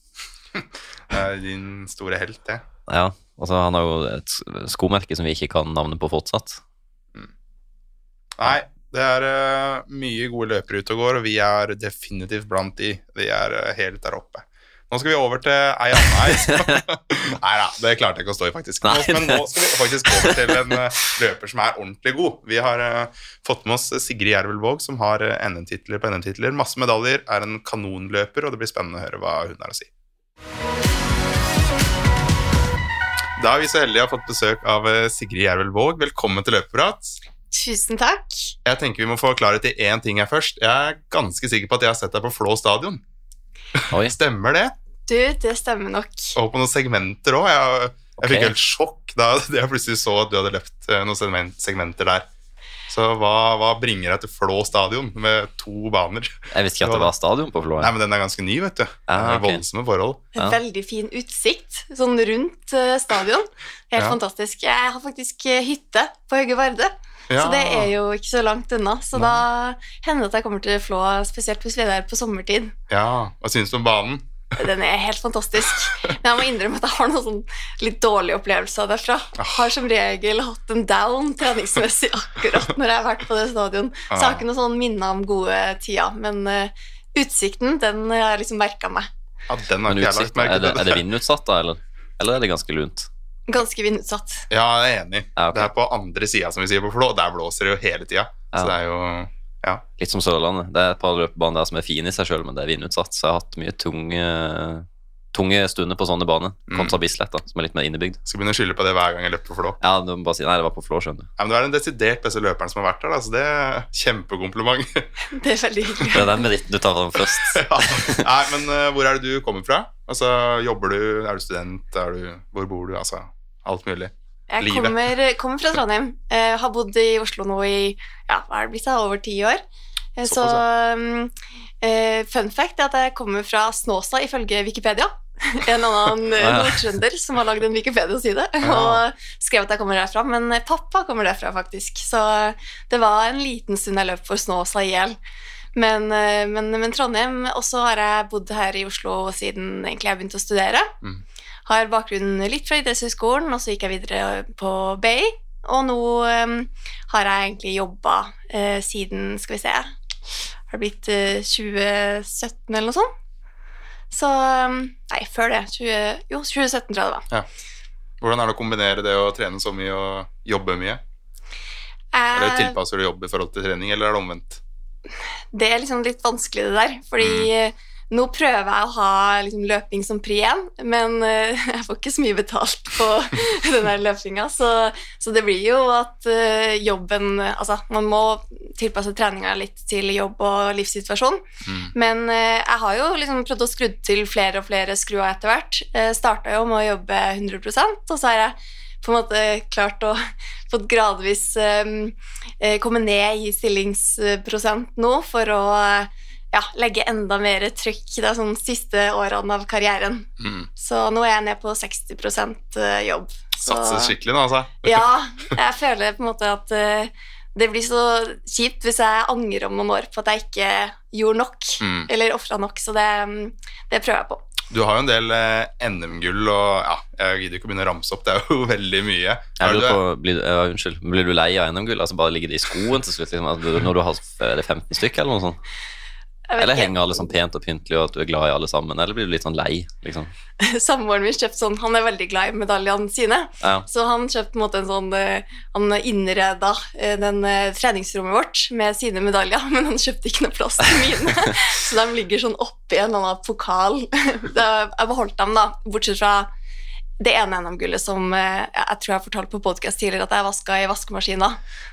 Det er din store helt, det. Ja, altså Han har jo et skomerke som vi ikke kan navnet på fortsatt. Nei, det er uh, mye gode løpere ute og går, og vi er definitivt blant de. Vi er uh, helt der oppe. Nå skal vi over til ei anna ei. Nei da, det klarte jeg ikke å stå i, faktisk. Nå, men nå skal vi faktisk over til en uh, løper som er ordentlig god. Vi har uh, fått med oss Sigrid Jervelvåg, som har uh, NM-titler på NM-titler. Masse medaljer, er en kanonløper, og det blir spennende å høre hva hun har å si. Da er vi så heldige å ha fått besøk av Sigrid Jervel Våg. Velkommen til Løpeprat. Tusen takk. Jeg tenker vi må få klarhet i én ting her først. Jeg er ganske sikker på at jeg har sett deg på Flå stadion. Oi, Stemmer det? Du, det stemmer nok. Og på noen segmenter òg. Jeg, jeg okay. fikk helt sjokk da jeg plutselig så at du hadde løpt eh, noen segmenter der. Så hva, hva bringer deg til Flå stadion med to baner? jeg visste ikke at det var stadion på Flå. Nei, men den er ganske ny, vet du. Ah, okay. Voldsomme forhold. Ja. Veldig fin utsikt, sånn rundt eh, stadion. Helt Ja. fantastisk. Jeg har faktisk eh, hytte på Høge Varde, Ja. så det er jo ikke så langt unna. Så da hender det at jeg kommer til Flå, spesielt hvis vi er der på sommertid. Ja, Hva syns du om banen? Den er helt fantastisk. Men jeg må innrømme at jeg har noen sånn litt dårlige opplevelser derfra. Jeg har som regel hatt en down treningsmessig akkurat når jeg har vært på det stadion. Så jeg har ikke noe sånn minne om gode tider. Men uh, utsikten, den har jeg liksom merka meg. Ja, Den har ikke jeg lagt merke til. er det, er det vindutsatt, da, eller? Eller er det ganske lunt? Ganske vindutsatt. Ja, jeg er enig. Ja, okay. Det er på andre sida, som vi sier på Flå. Der blåser det jo hele tida. Så det er jo Ja. Litt som Sørlandet. Det er et par løpebaner der som er fine i seg sjøl, men det er vindutsatt. Så jeg har hatt mye tunge, tunge stunder på sånne baner, kontra Bislett, da, som er litt mer innebygd. Skal begynne å skylde på det hver gang jeg løper på Flå. Ja, du må bare si nei, det var på Flå, skjønner du. Ja, men du er den desidert beste løperen som har vært der. Da, så det er kjempekompliment. Det er veldig hyggelig. Det er den meritten du tar fram først. ja. Nei, men uh, hvor er det du kommer fra? Altså, Jobber du? Er du student? Er du, hvor bor du? Altså, alt mulig. Jeg Livet. kommer, kommer fra Trondheim. Eh, har bodd i Oslo nå i ja, hva er det blitt da, over ti år. Eh, så um, eh, fun fact er at jeg kommer fra Snåsa ifølge Wikipedia. En annen eh, ja. nordtrønder som har lagd en Wikipedia-side og skrev at jeg kommer derfra. Men eh, pappa kommer derfra, faktisk. Så eh, det var en liten stund jeg løp for Snåsa i hjel. Men, men, men Trondheim, og så har jeg bodd her i Oslo siden egentlig jeg begynte å studere. Mm. Har bakgrunnen litt fra idrettshøyskolen, og så gikk jeg videre på BI. Og nå um, har jeg egentlig jobba uh, siden, skal vi se Har det blitt uh, 2017 eller noe sånt? Så um, Nei, før det. 20, jo, 2017 tror jeg det var. Hvordan er det å kombinere det å trene så mye og jobbe mye? Eller Eh, tilpasser du jobb i forhold til trening, eller er det omvendt? det er liksom litt vanskelig det der, fordi eh, nå prøver jeg å ha liksom, løping som pri igjen, men uh, jeg får ikke så mye betalt på den løpinga, så, så det blir jo at uh, jobben Altså, man må tilpasse treninga litt til jobb og livssituasjon, Mm. men uh, jeg har jo liksom prøvd å skru til flere og flere skruer etter hvert. Uh, Starta jo med å jobbe 100% og så har jeg på en måte klart å fått gradvis komme ned i stillingsprosent nå for å ja, legge enda mer trykk de sånn siste årene av karrieren. Mm. Så nå er jeg ned på 60% jobb. Så, Satser skikkelig nå, altså. ja, jeg føler på en måte at uh, det blir så kjipt hvis jeg angrer om noen år på at jeg ikke gjorde nok, Mm. eller ofra nok, så det, mm, det prøver jeg på. Du har jo en del eh, NM-gull, og ja, jeg gidder ikke å begynne å ramse opp, det er jo veldig mye. Er du- på, blir, du- ja, unnskyld, blir du lei av NM-gull? Altså bare ligger det i skoen til slutt? Liksom, at når du har er 15 stykker, eller noe sånt? Eller ikke. henger alle sånn pent og pyntelig, og at du er glad i alle sammen? Eller blir du litt sånn lei, liksom? Samboeren min kjøpte sånn, han er veldig glad i medaljene sine, Ja. så han kjøpte på en måte en sånn eh, Han innreda eh, den eh, treningsrommet vårt med sine medaljer, men han kjøpte ikke noe plass til mine. så de ligger sånn oppi en eller annen pokal. Jeg beholdt dem, da, bortsett fra det ene NM-gullet som jeg tror jeg fortalte på podcast tidligere at jeg vaska i vaskemaskina.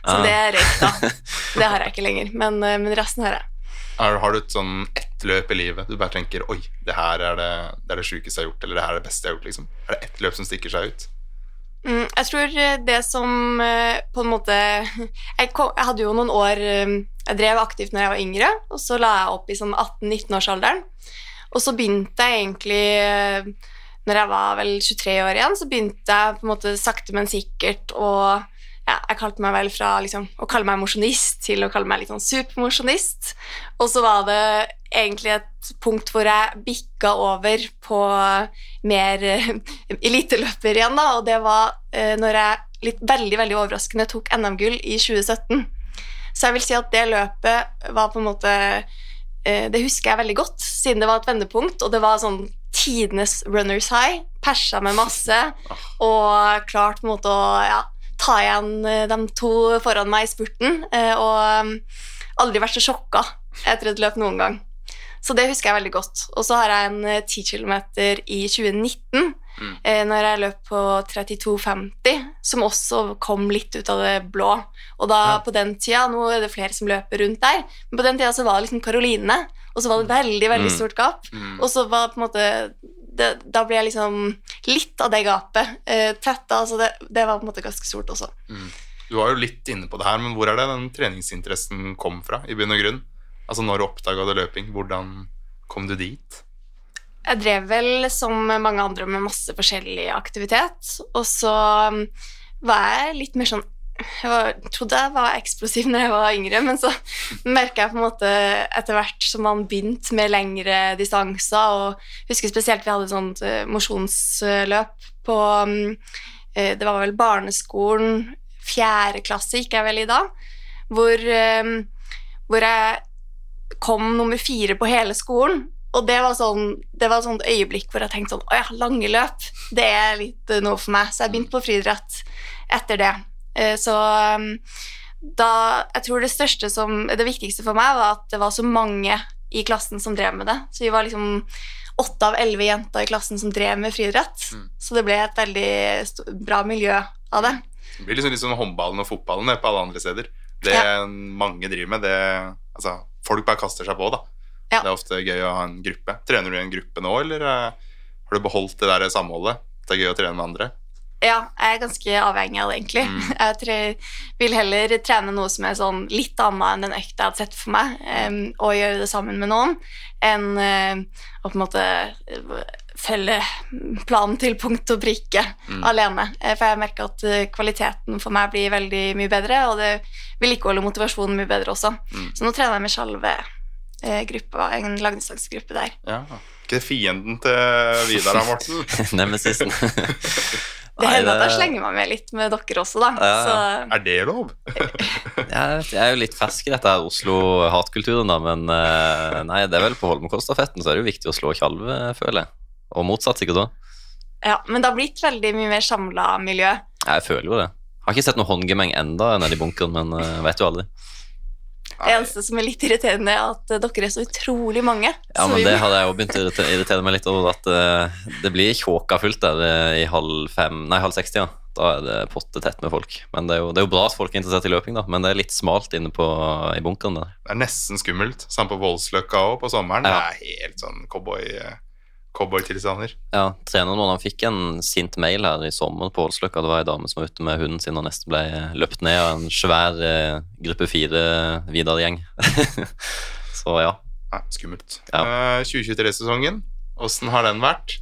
Så Ah. det røyk, da. Det har jeg ikke lenger, men, men resten har jeg. Har, har du et sånn ett løp i livet du bare tenker Oi, det her er det, det, er det sjukeste jeg har gjort, eller det her er det beste jeg har gjort? liksom Er det ett løp som stikker seg ut? Mm, jeg tror eh, det som eh, på en måte jeg, kom, jeg hadde jo noen år eh, Jeg drev aktivt når jeg var yngre, og så la jeg opp i sånn 18-19-årsalderen. Og så begynte jeg egentlig Når jeg var vel 23 år igjen, så begynte jeg på en måte sakte, men sikkert å ja, jeg kalte meg vel fra liksom, å kalle meg mosjonist til å kalle meg litt sånn supermosjonist. Og så var det egentlig et punkt hvor jeg bikka over på mer eh, eliteløper igjen, da, og det var eh, når jeg litt veldig, veldig overraskende tok NM-gull i 2017. Så jeg vil si at det løpet var på en måte eh, Det husker jeg veldig godt, siden det var et vendepunkt, og det var sånn tidenes runners high. Persa med masse, og klart på en måte å ja, ta igjen eh, de to foran meg i spurten. eh, Og um, aldri vært så sjokka etter et løp noen gang. Så det husker jeg veldig godt. Og så har jeg en eh, 10 km i 2019, Mm. eh, når jeg løp på 32,50, som også kom litt ut av det blå. Og da Ja. på den tida, nå er det flere som løper rundt der, men på den tida så var det liksom Karoline, og så var det veldig, veldig Mm. stort gap. Mm. Og så var på en måte det, Da ble jeg liksom litt av det gapet eh, tetta, Altså det, det var på en måte ganske stort også. Mm. Du var jo litt inne på det her, men hvor er det den treningsinteressen kom fra, i bunn og grunn? Altså, når oppdaga du løping? Hvordan kom du dit? Jeg drev vel som mange andre med masse forskjellig aktivitet, og så um, var jeg litt mer sånn jeg var, trodde jeg var eksplosiv når jeg var yngre, men så merka jeg på en måte etter hvert som man begynte med lengre distanser, og jeg husker spesielt vi hadde et sånt eh, mosjonsløp på um, eh, Det var vel barneskolen, fjerde klasse gikk jeg vel i da, hvor, um, hvor jeg kom nummer fire på hele skolen. Og det var sånn det var et sånt øyeblikk hvor jeg tenkte sånn Å ja, lange løp, det er litt eh, noe for meg. Så jeg begynte på friidrett etter det. Eh, Så um, da Jeg tror det største som Det viktigste for meg var at det var så mange i klassen som drev med det. Så vi var liksom åtte av elleve jenter i klassen som drev med friidrett. Mm. Så det ble et veldig bra miljø av det. Det blir liksom liksom håndballen og fotballen på alle andre steder. Det Ja. mange driver med, det Altså, folk bare kaster seg på, da. Ja. Det er ofte gøy å ha en gruppe. Trener du i en gruppe nå, eller eh, har du beholdt det der samholdet? Det er gøy å trene med andre? Ja, jeg er ganske avhengig av det, egentlig. Mm. Jeg tre, vil heller trene noe som er sånn litt annet enn den økta jeg hadde sett for meg, um, og gjøre det sammen med noen, enn uh, å på en måte eh, følge planen til punkt og prikke Mm. alene. Eh, For jeg merker at kvaliteten for meg blir veldig mye bedre, og det vedlikeholder motivasjonen mye bedre også. Mm. Så nå trener jeg med Sjalve eh, gruppa, en lagdistansegruppe der. Ja. Ikke fienden til Vidar da, Morten? Nemesisen. Det hender at jeg slenger meg med litt med dere også, da. Ja, Er det lov? Jeg, jeg er jo litt fersk i dette her Oslo-hatkulturen, da, men eh, nei, det er vel på Holmenkollstafetten så er det jo viktig å slå Tjalve, føler jeg. Og motsatt sikkert òg. Ja, men det har blitt veldig mye mer samla miljø. Jeg føler jo det. Har ikke sett noe håndgemeng enda nede i bunkeren, men uh, vet jo aldri. Det eneste som er litt irriterende, er at eh, dere er så utrolig mange. Ja, men vi- det hadde jeg jo begynt å irritere meg litt over, at eh, det blir tjåka fullt der eh, i halv fem, nei, halv seks ja. Da er det potte tett med folk. Men det er, jo, det er jo bra at folk er interessert i løping, da, men det er litt smalt inne på, i bunkeren der. Det er nesten skummelt. Samme på Voldsløkka òg, på sommeren. Ja. Det er helt sånn cowboy, cowboytilstander. Ja, treneren vår fikk en sint mail her i sommer på Ålsløkka. Det var ei dame som var ute med hunden sin og nesten ble løpt ned av en svær eh, gruppe fire Vidar-gjeng. Så ja. Nei, skummelt. Ja. Uh, 2023-sesongen, åssen har den vært?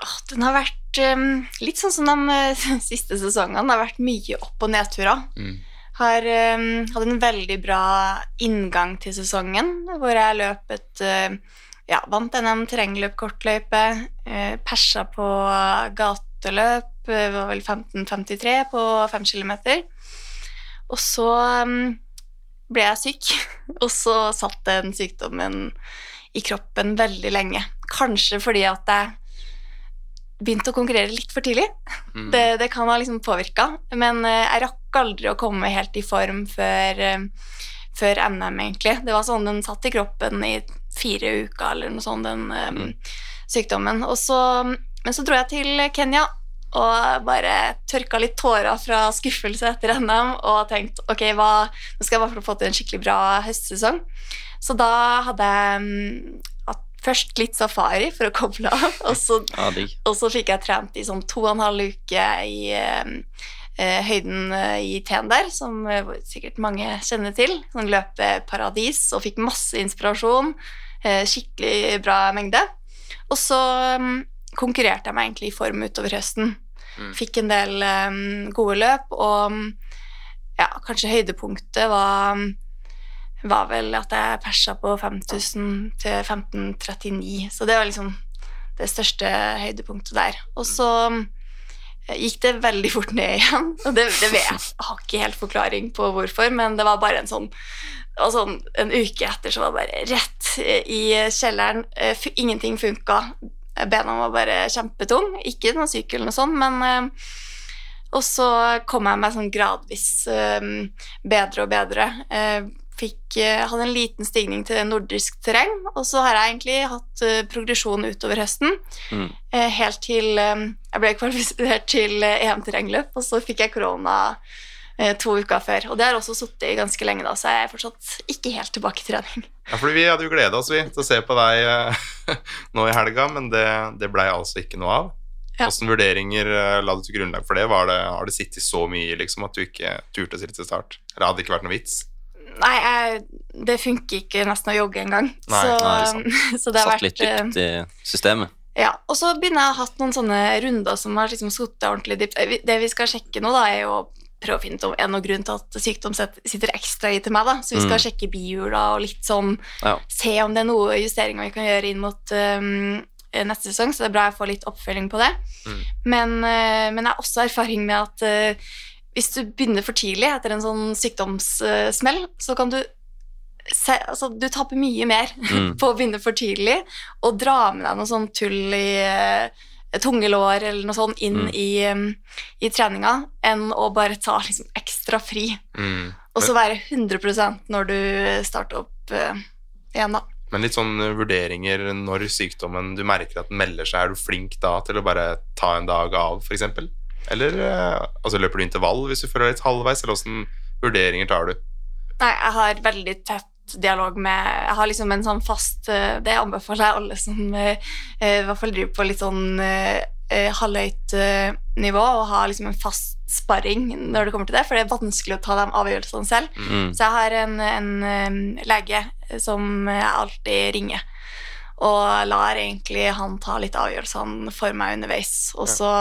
Oh, den har vært um, litt sånn som de eh, siste sesongene. Det har vært mye opp- og nedturer. Mm. Har um, hatt en veldig bra inngang til sesongen, hvor jeg løp et eh, ja, vant NM terrengløp kortløype, eh, persa på gateløp, eh, var vel 15.53 på 5 km. Og så um, ble jeg syk, og så satt den sykdommen i kroppen veldig lenge. Kanskje fordi at jeg begynte å konkurrere litt for tidlig. Mm. Det, det kan ha liksom påvirka, men eh, jeg rakk aldri å komme helt i form før, eh, før NM, egentlig. Det var sånn den satt i kroppen i fire uker eller noe sånt, den um, Mm. sykdommen. Så, men så dro jeg til Kenya og bare tørka litt tårer fra skuffelse etter NM og tenkte ok, hva, nå skal jeg fall få til en skikkelig bra høstsesong. Så da hadde jeg mm, først litt safari for å koble av, og så ja og så fikk jeg trent i sånn to og en halv uke i eh, eh, høyden eh, i Ten der, som eh, sikkert mange kjenner til. Sånn løpeparadis, og fikk masse inspirasjon. Eh, skikkelig bra mengde. Og så mm, konkurrerte jeg meg egentlig i form utover høsten. Mm. Fikk en del eh, gode løp, og mm, ja, kanskje høydepunktet var var vel at jeg persa på 5000 til 1539, så det var liksom det største høydepunktet der. Og så eh, gikk det veldig fort ned igjen. Og det, det vet jeg, jeg har ikke helt forklaring på hvorfor, men det var bare en sånn og sånn En uke etter så var det bare rett i kjelleren. Eh, Ingenting funka. Bena var bare kjempetung. Ikke noe syk eller noe sånt, men eh, Og så kom jeg meg sånn gradvis eh, bedre og bedre. Fikk, eh, hadde en liten stigning til nordisk terreng, og så har jeg egentlig hatt eh, progresjon utover høsten. Mm. Eh, helt til jeg ble kvalifisert til EM-terrengløp, og så fikk jeg korona to uker før. Og det har også sittet i ganske lenge, da, så jeg er fortsatt ikke helt tilbake i trening. Ja, for Vi hadde jo gleda oss vi, til å se på deg nå i helga, men det, det blei altså ikke noe av. Ja. Åssen vurderinger la du til grunnlag for det? Var det har det sittet så mye liksom, at du ikke turte å stille til start? Eller hadde det ikke vært noe vits? Nei, jeg, det funker ikke nesten å jogge engang. Så, nei, så det har Satt litt vært eh, dypt i systemet. Ja, og så begynner jeg å ha hatt noen sånne runder som har liksom sittet ordentlig dypt. Eh, Det vi skal sjekke nå, da, er jo å prøve å finne ut om det noen grunn til at sykdom sitter ekstra i til meg. da. Så vi skal Mm. sjekke bihula og litt sånn Ja. Se om det er noe justeringer vi kan gjøre inn mot um, neste sesong, så det er bra jeg får litt oppfølging på det. Mm. Men, uh, men jeg har også erfaring med at eh, hvis du begynner for tidlig etter en sånn sykdomssmell, så kan du se, altså, du taper mye mer Mm. på å begynne for tidlig og dra med deg noe sånn tull i, tunge lår eller noe sånt inn Mm. i, um, i treninga, enn å bare ta liksom ekstra fri. Mm. Og så være 100% når du starter opp uh, igjen, da. Men litt sånn vurderinger når sykdommen Du merker at den melder seg, er du flink da til å bare ta en dag av, f.eks.? Eller uh, altså, løper du intervall hvis du føler deg litt halvveis, eller åssen vurderinger tar du? Nei, jeg har veldig tett dialog med Jeg har liksom en sånn fast eh, Det anbefaler jeg alle som eh, eh, i hvert fall driver på litt sånn eh, eh, halvhøyt eh, nivå, å ha liksom en fast sparring når det kommer til det, for det er vanskelig å ta de avgjørelsene selv. Mm. Så jeg har en, en lege som jeg alltid ringer, og lar egentlig han ta litt avgjørelsene for meg underveis. Og så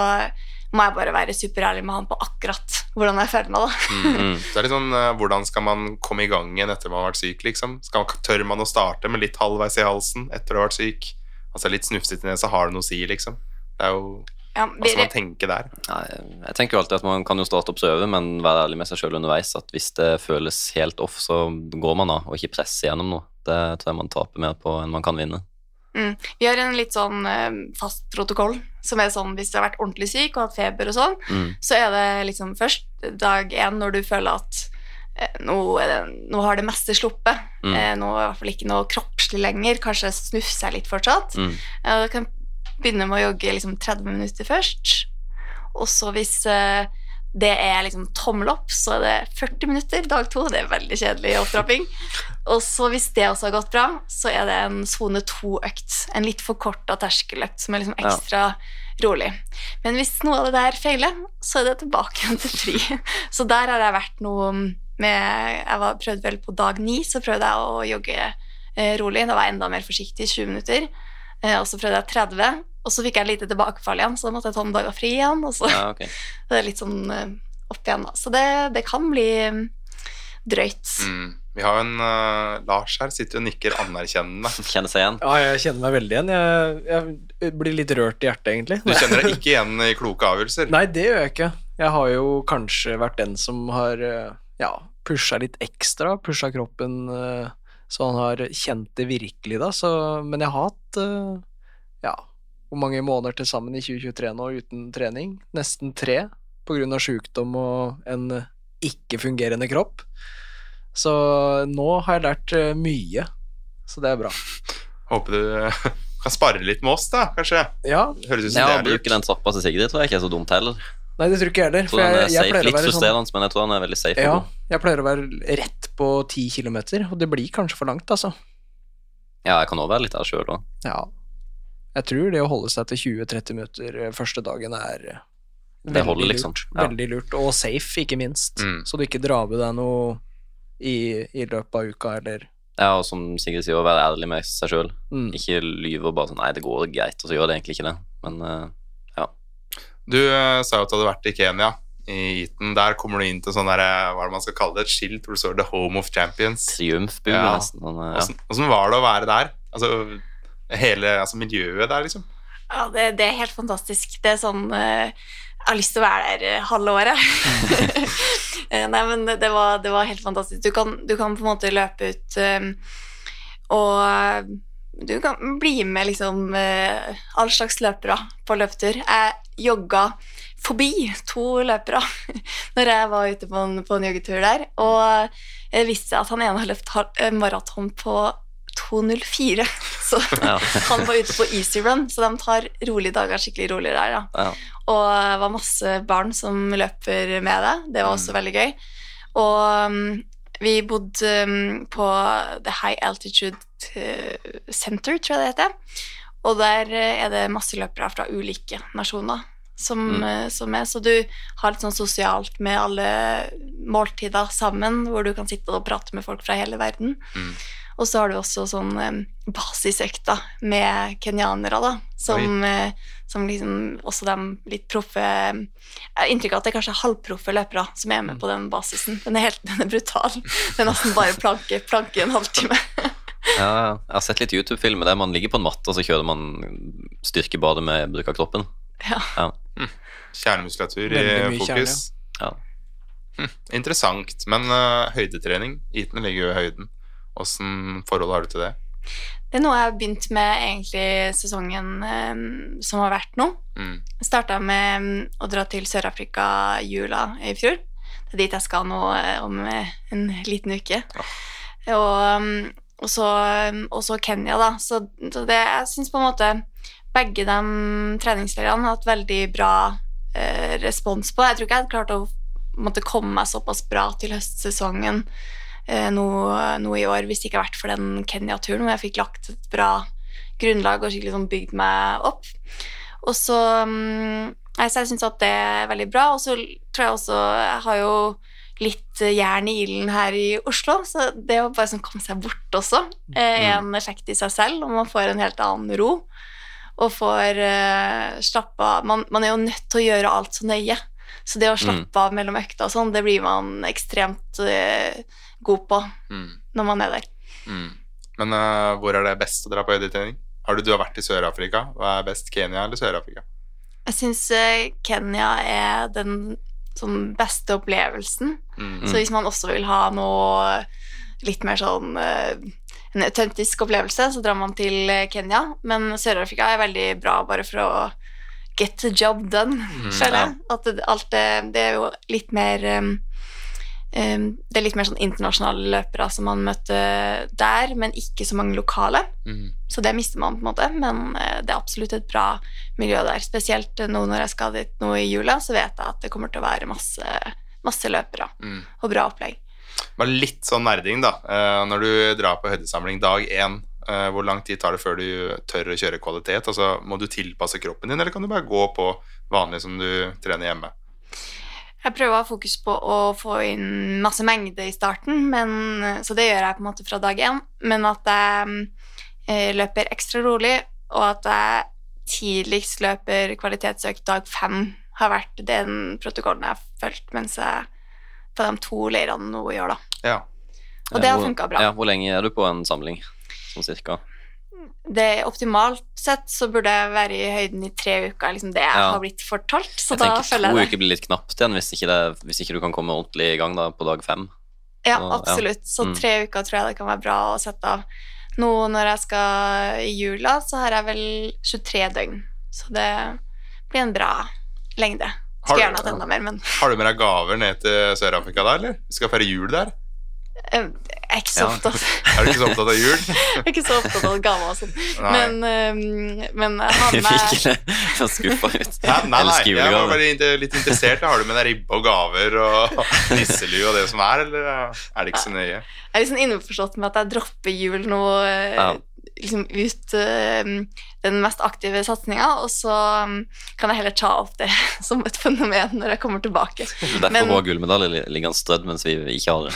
må jeg bare være superærlig med han på akkurat hvordan jeg føler meg, da. Mm. Så det er litt sånn, uh, Hvordan skal man komme i gang igjen etter man har vært syk? liksom? Skal, tør man å starte med litt halvveis i halsen etter å ha vært syk? Altså Litt snufsete i nesa, har det noe å si, liksom? Det er jo, Ja, Hva skal man tenke der? Ja, jeg tenker jo alltid at man kan jo starte opp så øve, men være ærlig med seg sjøl underveis. At hvis det føles helt off, så går man av, og ikke presser gjennom noe. Det tror jeg man taper mer på enn man kan vinne. mm, vi har en litt sånn eh, fast protokoll som er sånn hvis du har vært ordentlig syk og hatt feber og sånn, Mm. så er det liksom først dag én når du føler at eh, nå, det, nå har det meste sluppet. Mm. Eh, nå er det i hvert fall ikke noe kroppslig lenger. Kanskje snufser jeg litt fortsatt. Mm. Eh, Jeg kan begynne med å jogge liksom 30 minutter først. Og så hvis eh, det er liksom tommel opp, så er det 40 minutter dag to. Det er veldig kjedelig opptrapping. Og så hvis det også har gått bra, så er det en sone to-økt. En litt forkorta terskeløkt som er liksom Ja. ekstra rolig. Men hvis noe av det der feiler, så er det tilbake igjen til fri. Så der har jeg vært noe med Jeg var, prøvde vel på dag ni, så prøvde jeg å jogge eh, rolig. Da var jeg enda mer forsiktig, 20 minutter. Eh, og så prøvde jeg 30, og så fikk jeg lite tilbakefall igjen, så da måtte jeg ta noen dager fri igjen. Og så Ja, ok. det er litt sånn eh, opp igjen, da. Så det, det kan bli mm, drøyt. Mm. Vi har jo en uh, Lars her, sitter og nikker anerkjennende. Kjenner seg igjen. Ja, jeg kjenner meg veldig igjen. Jeg, jeg blir litt rørt i hjertet, egentlig. Du kjenner deg ikke igjen i kloke avgjørelser? Nei, det gjør jeg ikke. Jeg har jo kanskje vært den som har eh, ja, pusha litt ekstra, pusha kroppen eh, så han har kjent det virkelig, da. Så, men jeg har hatt ja, hvor mange måneder til sammen i 2023 nå uten trening? Nesten tre, på grunn av sjukdom og en ikke-fungerende kropp. Så nå har jeg lært eh, mye, så det er bra. Håper du eh, kan spare litt med oss, da, kanskje? Ja, Høres ut som Ja, det er lurt. bruke den såpass i Sigrid tror jeg ikke er så dumt heller. Nei, det tror ikke jeg heller. For jeg, jeg, jeg pleier litt å være sånn men jeg tror den er veldig safe. Ja, jeg pleier å være rett på 10 kilometer, og det blir kanskje for langt, altså. ja, jeg kan også være litt der sjøl òg. Ja. Jeg tror det å holde seg til 20-30 minutter eh, første dagen er veldig, holder, lurt, liksom. Ja. Veldig lurt, og safe, ikke minst. Mm. Så du ikke drar med deg noe i, i løpet av uka, eller Ja, og som Sigrid sier, å være ærlig med seg sjøl. mm. Ikke lyve og bare sånn Nei, det går greit, og så gjør det egentlig ikke det. Men ja. Du eh, sa jo at du hadde vært i Kenya, i Eton. Der kommer du inn til sånn der, eh, hva er det man skal kalle det, et skilt hvor det står 'The Home of Champions'. triumfbue, Ja. nesten. Eh, ja. Var det å være der? Altså, hele altså, miljøet der, liksom? Ja, det, det er helt fantastisk. Det er sånn eh, Jeg har lyst til å være der eh, halve året. Eh, Nei, men det- var, det var helt fantastisk. Du kan, du kan på en måte løpe ut um, og du kan bli med liksom uh, all slags løpere på løpetur. Jeg jogga forbi to løpere når jeg var ute på en, på en joggetur der, og jeg visste at han ene har løpt maraton på 2.04, så Ja. han var ute på easy run, så de tar rolige dager skikkelig rolig der. Da. Ja. Og det var masse barn som løper med det. Det var også veldig gøy. Og um, vi bodde um, på The High Altitude eh, Center, tror jeg det heter. Og der eh, er det masse løpere fra ulike nasjoner som, Mm. eh, som er. Så du har litt sånn sosialt med alle måltider sammen, hvor du kan sitte og prate med folk fra hele verden. Mm. Og så har du også sånn um, basisøkta med kenyanere, da, som, eh, som liksom også de litt proffe Jeg har inntrykk av at det er kanskje halvproffe løpere som er med på den basisen. Den er helt den er brutal. Det er nesten bare planke, planke en halvtime. Ja, ja. jeg har sett litt YouTube-filmer der man ligger på en matte, og så kjører man styrkebadet med bruk av kroppen. Ja. Kjernemuskulatur i fokus. mye fokus. Ja. Hm, interessant. Men uh, høydetrening Eton ligger jo i høyden. Åssen forhold har du til det? Det er noe jeg har begynt med egentlig sesongen um, som har vært nå. Mm. Starta med um, å dra til Sør-Afrika jula i fjor. Det er dit jeg skal nå eh, om um, en liten uke. Og, mm, og, så, mm, og så Kenya, da. Så, så det, jeg syns på en måte begge de treningsleirene har hatt veldig bra uh, respons på. Jeg tror ikke jeg hadde klart å måtte komme meg såpass bra til høstsesongen nå, nå i år hvis det ikke hadde vært for den Kenya-turen hvor jeg fikk lagt et bra grunnlag og skikkelig sånn bygd meg opp. Og så altså jeg syns at det er veldig bra. Og så tror jeg også Jeg har jo litt eh, jern i ilden her i Oslo, så det å bare sånn komme seg bort også eh, er en effekt i seg selv, og man får en helt annen ro. Og får uh, slappe av man, man er jo nødt til å gjøre alt så nøye. Så det å slappe av mellom økta og sånn, det blir man ekstremt uh, god på Mm. når man er der. Mm. Men uh, hvor er det best å dra på høydetrening? Har du, du har vært i Sør-Afrika. Hva er best, Kenya eller Sør-Afrika? Jeg syns Kenya er den sånn beste opplevelsen. Mm. Så hvis man også vil ha noe litt mer sånn eh, en autentisk opplevelse, så drar man til eh, Kenya. Men Sør-Afrika er veldig bra bare for å get the job done, føler jeg. At det, alt det, det er jo litt mer um, um, Det er litt mer sånn internasjonale løpere som man møter der, men ikke så mange lokale. Mm. Så det mister man på en måte, men eh, det er absolutt et bra miljø der. Spesielt nå når jeg skal dit nå i jula, så vet jeg at det kommer til å være masse, masse løpere Mm. og bra opplegg. Bare litt sånn nerding, da. Eh, når du drar på høydesamling dag én, eh, hvor lang tid tar det før du tør å kjøre kvalitet? Altså, må du tilpasse kroppen din, eller kan du bare gå på vanlig som du trener hjemme? Jeg prøver å ha fokus på å få inn masse mengde i starten, men, så det gjør jeg på en måte fra dag én. Men at jeg eh, løper ekstra rolig, og at jeg tidligst løper kvalitetsøkt dag fem, har vært den protokollen jeg har fulgt mens jeg på de to leirene nå i år, da. Ja. Og det har Hvor- funka bra. Ja, hvor lenge er du på en samling? Sånn cirka? Det Optimalt sett så burde jeg være i høyden i tre uker, liksom det jeg Ja. har blitt fortalt. Så Jeg da tenker følger to jeg det. uker blir litt knapt igjen hvis ikke, det, hvis ikke du kan komme ordentlig i gang da på dag fem. Ja, Så, ja. absolutt. Så Mm. tre uker tror jeg det kan være bra å sette av. Nå når jeg skal i jula, så har jeg vel 23 døgn. Så det blir en bra lengde. Har Skulle du- gjerne hatt enda mer, men Har du med deg gaver ned til Sør-Afrika da, eller? Du skal feire jul der? Jeg er ikke så Ja. Er opptatt du ikke så opptatt av jul? Jeg er ikke så opptatt av gaver og sånn. Men, eh, men jeg har Vi fikk det skuffa ut. Nei, nei, nei. Jeg var bare litt interessert. Har du med deg ribbe og gaver og nisselue og det som er, eller er det ikke så nøye? Jeg er liksom innforstått med at jeg dropper jul nå eh, liksom ut eh, den mest aktive satsinga, og så um, kan jeg heller ta opp det som et fenomen når jeg kommer tilbake. Derfor Men- hun har gullmedalje li- strødd mens vi ikke har det.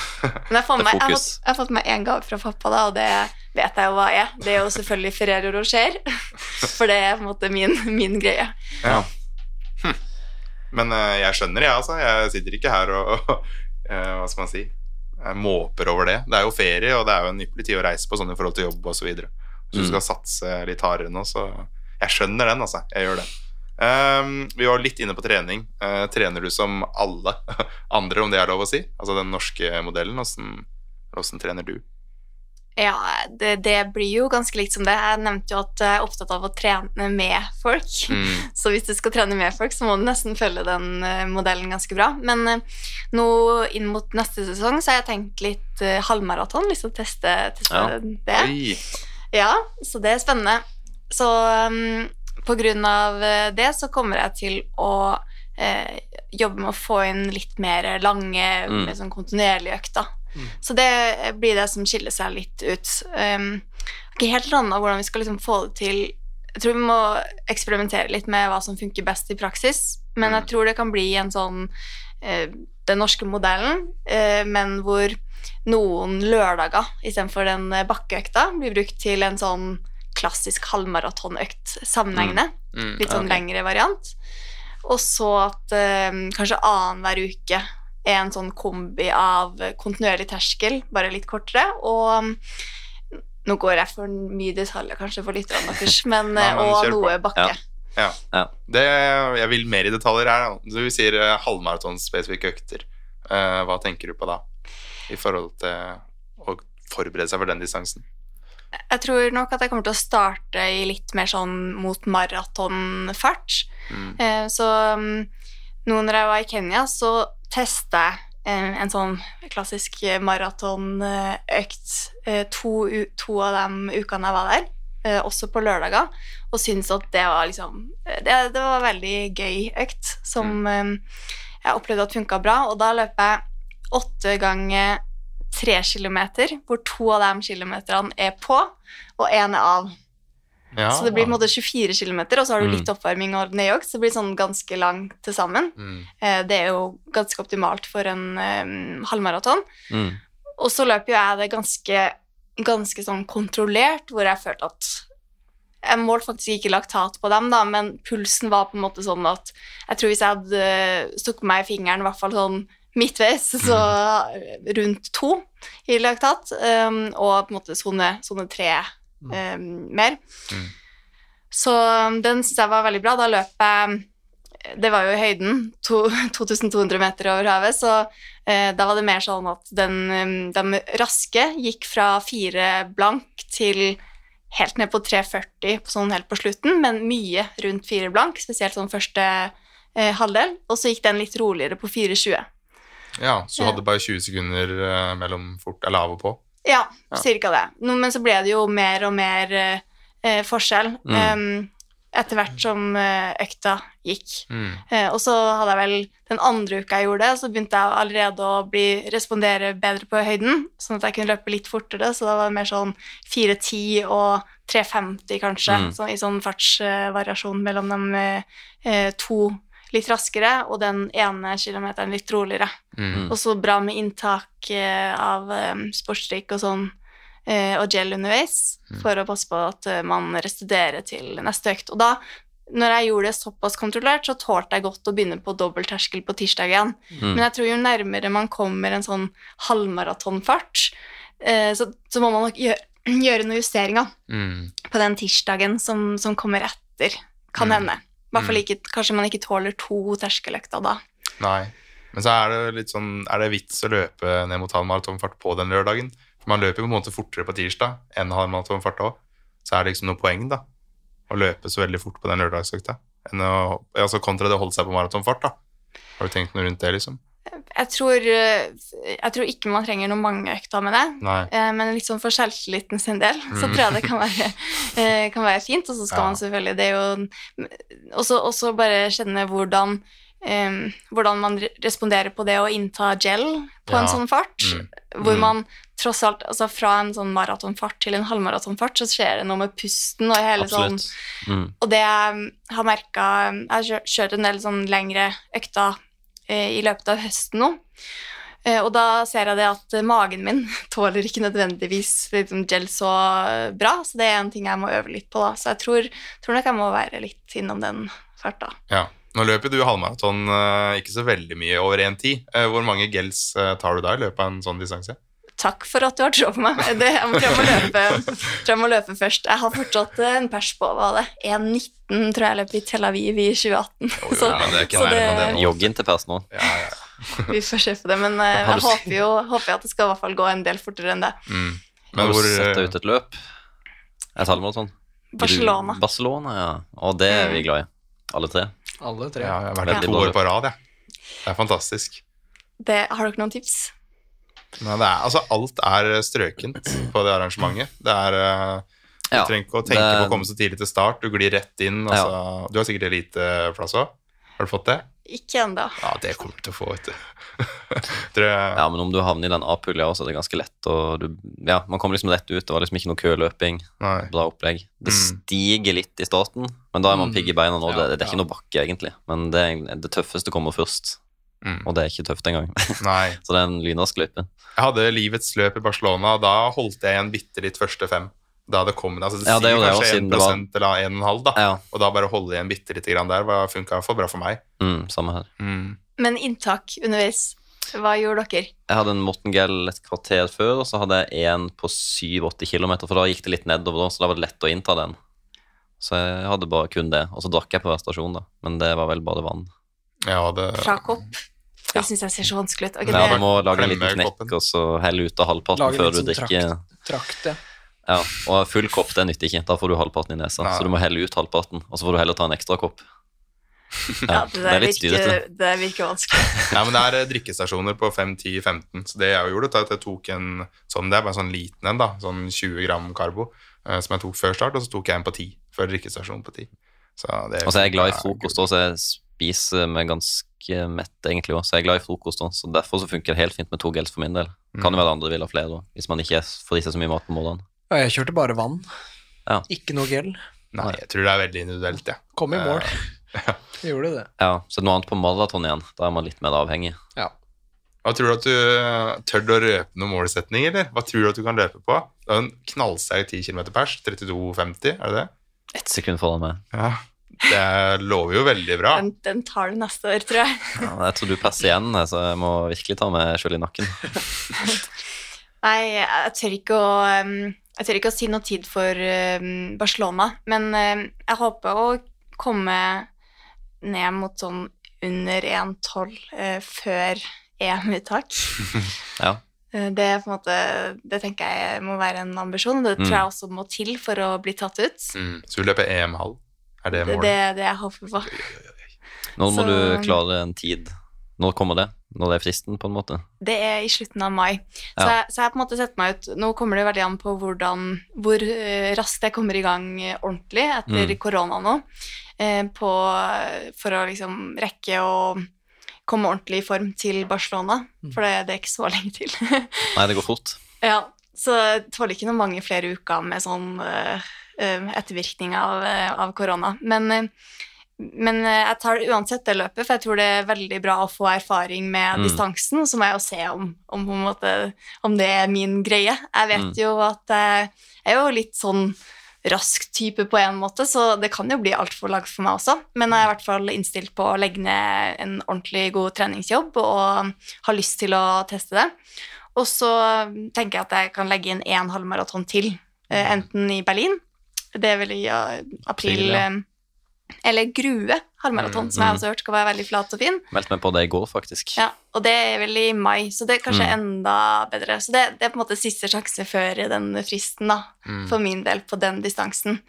Men jeg, med, jeg, har, fått- jeg har fått meg én gave fra pappa, da, og det vet jeg jo hva er. Det er jo selvfølgelig Ferrero Rocher, for det er på en måte min, min greie. Ja. Hm. Men eh, jeg skjønner det, jeg, altså. Jeg sitter ikke her og eh, Hva skal man si? Jeg måper over det. Det er jo ferie, og det er jo en ypperlig tid å reise på sånn i forhold til jobb osv. Hvis du Mm. skal satse litt hardere nå, så Jeg skjønner den, altså. Jeg gjør det. Um, vi var litt inne på trening. Uh, trener du som alle andre, om det er lov å si? Altså den norske modellen. Åssen åssen trener du? Ja, det, det blir jo ganske likt som det. Jeg nevnte jo at jeg er opptatt av å trene med folk. Mm. Så hvis du skal trene med folk, så må du nesten følge den eh, modellen ganske bra. Men eh, nå inn mot neste sesong så har jeg tenkt litt halvmaraton. Lyst til å teste, teste Ja. det. Oi. Ja, så det er spennende. Så um, på grunn av eh, det så kommer jeg til å eh, jobbe med å få inn litt mer lange, Mm. mer sånn kontinuerlige økter. Så det blir det som skiller seg litt ut. Um, ikke helt landa hvordan vi skal liksom få det til. Jeg tror vi må eksperimentere litt med hva som funker best i praksis, men Mm. jeg tror det kan bli en sånn eh, den norske modellen, eh, men hvor noen lørdager istedenfor den eh, bakkeøkta blir brukt til en sånn klassisk halvmaratonøkt sammenhengende. Mm. Litt sånn okay. lengre variant. Og så at eh, kanskje annenhver uke er en sånn kombi av kontinuerlig terskel, bare litt kortere, og um, nå går jeg for mye detaljer kanskje for lytterne deres, men, Nei, eh, men og noe på. bakke. Ja. Ja. Det, jeg vil mer i detaljer her. da. Du sier halvmaraton-spesifikke økter. Uh, hva tenker du på da? I forhold til å forberede seg for den distansen? Jeg tror nok at jeg kommer til å starte i litt mer sånn mot maratonfart. Mm. Eh, så mm, nå når jeg var i Kenya, så testa jeg en, en sånn klassisk maratonøkt eh, to, to av de ukene jeg var der, eh, også på lørdager, og syntes at det var liksom Det, det var veldig gøy økt, som mm. jeg opplevde at funka bra, og da løp jeg åtte ganger tre kilometer, hvor to av de kilometerne er på, og én er av. Ja. Så det blir på en måte 24 km, og så har du Mm. litt oppvarming og nedjogg, så det blir sånn ganske langt til sammen. Mm. Eh, Det er jo ganske optimalt for en eh, halvmaraton. Mm. Og så løper jo jeg det ganske, ganske sånn kontrollert, hvor jeg følte at Jeg målte faktisk ikke laktat på dem, da, men pulsen var på en måte sånn at Jeg tror hvis jeg hadde stukket meg i fingeren i hvert fall sånn midtveis, så rundt to i laktat, um, og på en måte sone, sone tre um, mer. Mm. Så um, den syns jeg var veldig bra. Da løp jeg Det var jo i høyden, to, 2200 meter over havet, så eh, da var det mer sånn at den, um, de raske gikk fra fire blank til helt ned på 3,40 sånn helt på slutten, men mye rundt fire blank, spesielt sånn første eh, halvdel, og så gikk den litt roligere på 4,20. Ja, så du hadde bare 20 sekunder eh, mellom fort eller av og på. Ja, Ja. cirka det. Men så ble det jo mer og mer eh, eh, forskjell Mm. em, etter hvert som eh, økta gikk. Mm. Eh, og så hadde jeg vel den andre uka jeg gjorde det, så begynte jeg allerede å bli, respondere bedre på høyden, sånn at jeg kunne løpe litt fortere, så da var det mer sånn 4.10 og 3.50 kanskje, Mm. så, i sånn fartsvariasjon mellom de eh, to litt raskere og den ene kilometeren litt roligere. Mm. Og så bra med inntak eh, av um, sportsdrikk og sånn, eh, og gel underveis, for å passe på at eh, man restituerer til neste økt. Og da, når jeg gjorde det såpass kontrollert, så tålte jeg godt å begynne på dobbel terskel på tirsdag igjen. Mm. Men jeg tror jo nærmere man kommer en sånn halvmaratonfart, eh, så, så må man nok gjøre, gjøre noen justeringer Mm. på den tirsdagen som, som kommer etter, kan Mm. hende. I hvert fall ikke, kanskje man ikke tåler to terskeløkter da. Nei. Men så er det litt sånn Er det vits å løpe ned mot halv maratonfart på den lørdagen? For man løper jo på en måte fortere på tirsdag enn halv maratonfart òg. Så er det liksom noe poeng, da. Å løpe så veldig fort på den lørdagsøkta. Enn å, altså kontra det å holde seg på maratonfart, da. Har du tenkt noe rundt det, liksom? Jeg tror, eh, jeg tror ikke man trenger noen mange økter med det. Nei. Eh, Men sånn for selvtilliten sin del, så Mm. tror jeg det kan være, eh, kan være fint. Og så skal Ja. man selvfølgelig Det jo også, også bare kjenne hvordan eh, hvordan man responderer på det å innta gel på en sånn fart. Mm. Hvor Mm. man tross alt Altså fra en sånn maratonfart til en halvmaratonfart, så skjer det noe med pusten og hele sånn Mm. og det jeg har merka Jeg har kjørt- en del sånn lengre økter eh, i løpet av høsten nå. Eh, og da ser jeg det at magen min tåler ikke nødvendigvis liksom, gel så bra, så det er en ting jeg må øve litt på. da. Så jeg tror, tror nok jeg må være litt innom den farta. Ja. Nå løper du halvmaraton eh, ikke så veldig mye over 1,10. Uh, hvor mange gels eh, tar du da i løpet av en sånn distanse? Takk for at du har tro på meg. Det, jeg må, tror jeg, må løpe, tror jeg må løpe først. Jeg har fortsatt eh, en pers på hva det 1,19 tror jeg løp i Tel Aviv i 2018. Oi, Så ja, det er ikke så nærmere det- enn det nå. Til pers nå. Ja, ja. vi får se på det. Men eh, jeg håper jo håper jeg at det skal i hvert fall gå en del fortere enn det. Mm. Men Men hvor Sette eh, ut et løp. Et halvmaraton. Barcelona. Barcelona, ja. Og det er vi glad i. Alle tre. Alle tre. Ja, jeg har vært der to år på rad, jeg. Det er fantastisk. Det, har dere noen tips? Nei, det er, altså, alt er strøkent på det arrangementet. Det er eh, Du Ja, trenger ikke å tenke det- på å komme så tidlig til start. Du glir rett inn. Altså, Du har sikkert eliteplass òg. Har du fått det? Ikke ennå. Ja, det kommer du til å få, vet du. Tror Ja, men om du havner i den A-pulja også, er det ganske lett. Og du, ja, man kommer liksom rett ut. Det var liksom ikke noe køløping. Nei. Bra opplegg. Det Mm. stiger litt i starten, men da er man Mm. pigg i beina nå. Ja, det, det er ikke noe bakke, egentlig. Men det, er- det tøffeste kommer først, Mm. og det er ikke tøft engang. Nei. Så det er en lynrask løype. Jeg hadde livets løp i Barcelona, og da holdt jeg igjen bitte litt første fem. Da det kom altså Det Ja, det det kanskje også, 1 siden var- eller 1,5, da. Ja, Og da bare holde igjen bitte lite grann der funka for bra for meg. mm, samme her. Mm. Men inntak underveis, hva gjorde dere? Jeg hadde en Morten Gell et kvarter før, og så hadde jeg en på 7-80 km, for da gikk det litt nedover, så da var det lett å innta den. Så jeg hadde bare kun det. Og så drakk jeg på hver stasjon, da. Men det var vel bare vann. Jeg det... Fra kopp? Det syns jeg ser så vanskelig ut. Okay, Ja, du må lage en liten knekk, og så helle ut av halvparten Lage før du drikker. Trakt, Trakt, ja. Ja, og full kopp det nytter ikke. Da får du halvparten i nesa. Nei. Så du må helle ut halvparten, og så får du heller ta en ekstra kopp. Ja, det, det er virker, det virker vanskelig. Ja, men det er eh, drikkestasjoner på 5, 10, 15. Så det jeg gjorde, var at jeg tok en sånn, det er bare en sånn liten en, da, sånn 20 gram karbo, eh, som jeg tok før start, og så tok jeg en på 10, før drikkestasjonen på 10. Så det, Og så er jeg glad i frokost også, så jeg spiser meg ganske mett egentlig også. Så jeg er glad i frokost også, så derfor så funker det helt fint med to gels for min del. Kan jo være andre vil ha flere da, hvis man ikke får i seg så mye mat på morgenen. Ja, jeg kjørte bare vann. Ja. Ikke noe gel. Nei, jeg tror det er veldig individuelt, jeg. Kom i mål. Ja. Jeg gjorde det. Ja, så noe annet på maraton igjen, da er man litt mer avhengig. Ja. Hva tror du at du eh, tør du å røpe noen målsetninger, eller? Hva tror du at du kan løpe på? Det er en knallsterk 10 km pers, 32,50, er det det? Ett sekund foran meg. Ja. Det lover jo veldig bra. Den, den tar du neste år, tror jeg. Ja, jeg tror du passer igjen, så jeg må virkelig ta meg sjøl i nakken. Nei, jeg tør ikke å um, Jeg tør ikke å si noe tid for um, Barcelona, men um, jeg håper å komme ned mot sånn under 1,12 uh, før EM-uttak. Ja. Det, måte, det tenker jeg må være en ambisjon, og det tror Mm. jeg også må til for å bli tatt ut. Mm. Så du løper EM-halv? Er det Det er det jeg håper på. Nå må Så- du klare en tid. Når kommer det? Når det er fristen, på en måte? Det er i slutten av mai. Så, Ja. jeg, så jeg har på en måte sett meg ut Nå kommer det veldig an på hvordan, hvor eh, raskt jeg kommer i gang ordentlig etter Mm. korona nå. eh, på, for å liksom rekke å komme ordentlig i form til Barcelona. For det, det er ikke så lenge til. Nei, det går fort. ja, så jeg tåler ikke noe mange flere uker med sånn eh, ettervirkning av, av korona. Men eh, men eh, jeg tar det uansett det løpet, for jeg tror det er veldig bra å få erfaring med Mm. distansen. Så må jeg jo se om, om, måte, om det er min greie. Jeg vet Mm. jo at jeg er jo litt sånn rask type på en måte, så det kan jo bli altfor langt for meg også. Men jeg er i hvert fall innstilt på å legge ned en ordentlig god treningsjobb og har lyst til å teste det. Og så tenker jeg at jeg kan legge inn én halvmaraton til, eh, enten i Berlin, det er vel i april, April, ja. Eller Grue halvmaraton, Mm, som jeg mm. også har hørt skal være veldig flat og fin. Meldte meg på det i går, faktisk. Ja, og det er vel i mai, så det er kanskje Mm. enda bedre. Så det, det er på en måte siste sjanse før den fristen, da, Mm. for min del, på den distansen.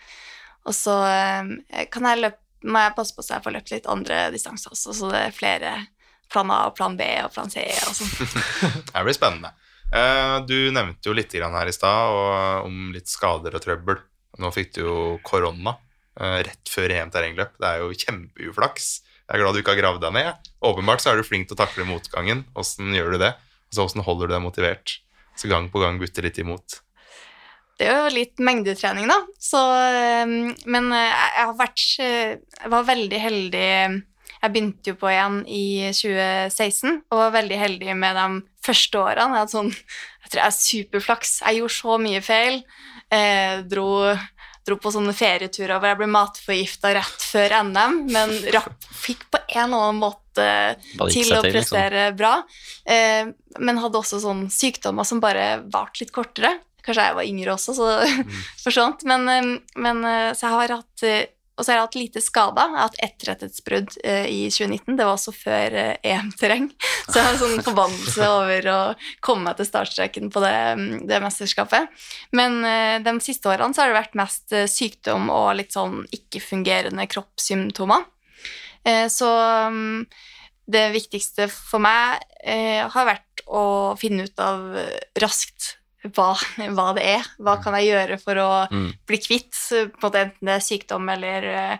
Og så eh, kan jeg løpe, må jeg passe på så jeg får løpt litt andre distanser også, så det er flere plan A og plan B og plan C og sånn. Det blir spennende. Eh, Du nevnte jo litt her i stad om litt skader og trøbbel. Nå fikk du jo korona rett før EM terrengløp. Det er jo kjempeuflaks. Jeg er glad du ikke har gravd deg ned. Åpenbart så er du flink til å takle motgangen. Åssen gjør du det? Altså, Åssen holder du deg motivert? Så gang på gang butter litt imot. Det er jo litt mengdetrening, da. Så, eh, men eh, jeg har vært eh, Jeg var veldig heldig Jeg begynte jo på igjen i 2016 og var veldig heldig med de første årene. Jeg hadde sånn Jeg tror jeg er superflaks. Jeg gjorde så mye feil. Eh, dro, dro på sånne ferieturer hvor jeg ble matforgifta rett før NM, men rakk, fikk på en eller annen måte til å prestere liksom. prestere bra. Eh, men hadde også sånne sykdommer som bare varte litt kortere. Kanskje jeg var yngre også, så forsvant. Men, eh, men eh, så jeg har hatt eh, og så har jeg hatt lite skada. Jeg har hatt ett rettighetsbrudd eh, i 2019. Det var også før eh, EM-terreng. Så jeg har en sånn forbannelse over å komme meg til startstreken på det, mm, det mesterskapet. Men eh, de siste årene så har det vært mest eh, sykdom og litt sånn ikke-fungerende kroppssymptomer. Eh, så mm, det viktigste for meg eh, har vært å finne ut av raskt hva, hva det er. Hva kan jeg gjøre for å Mm. bli kvitt enten det er sykdom eller, eh,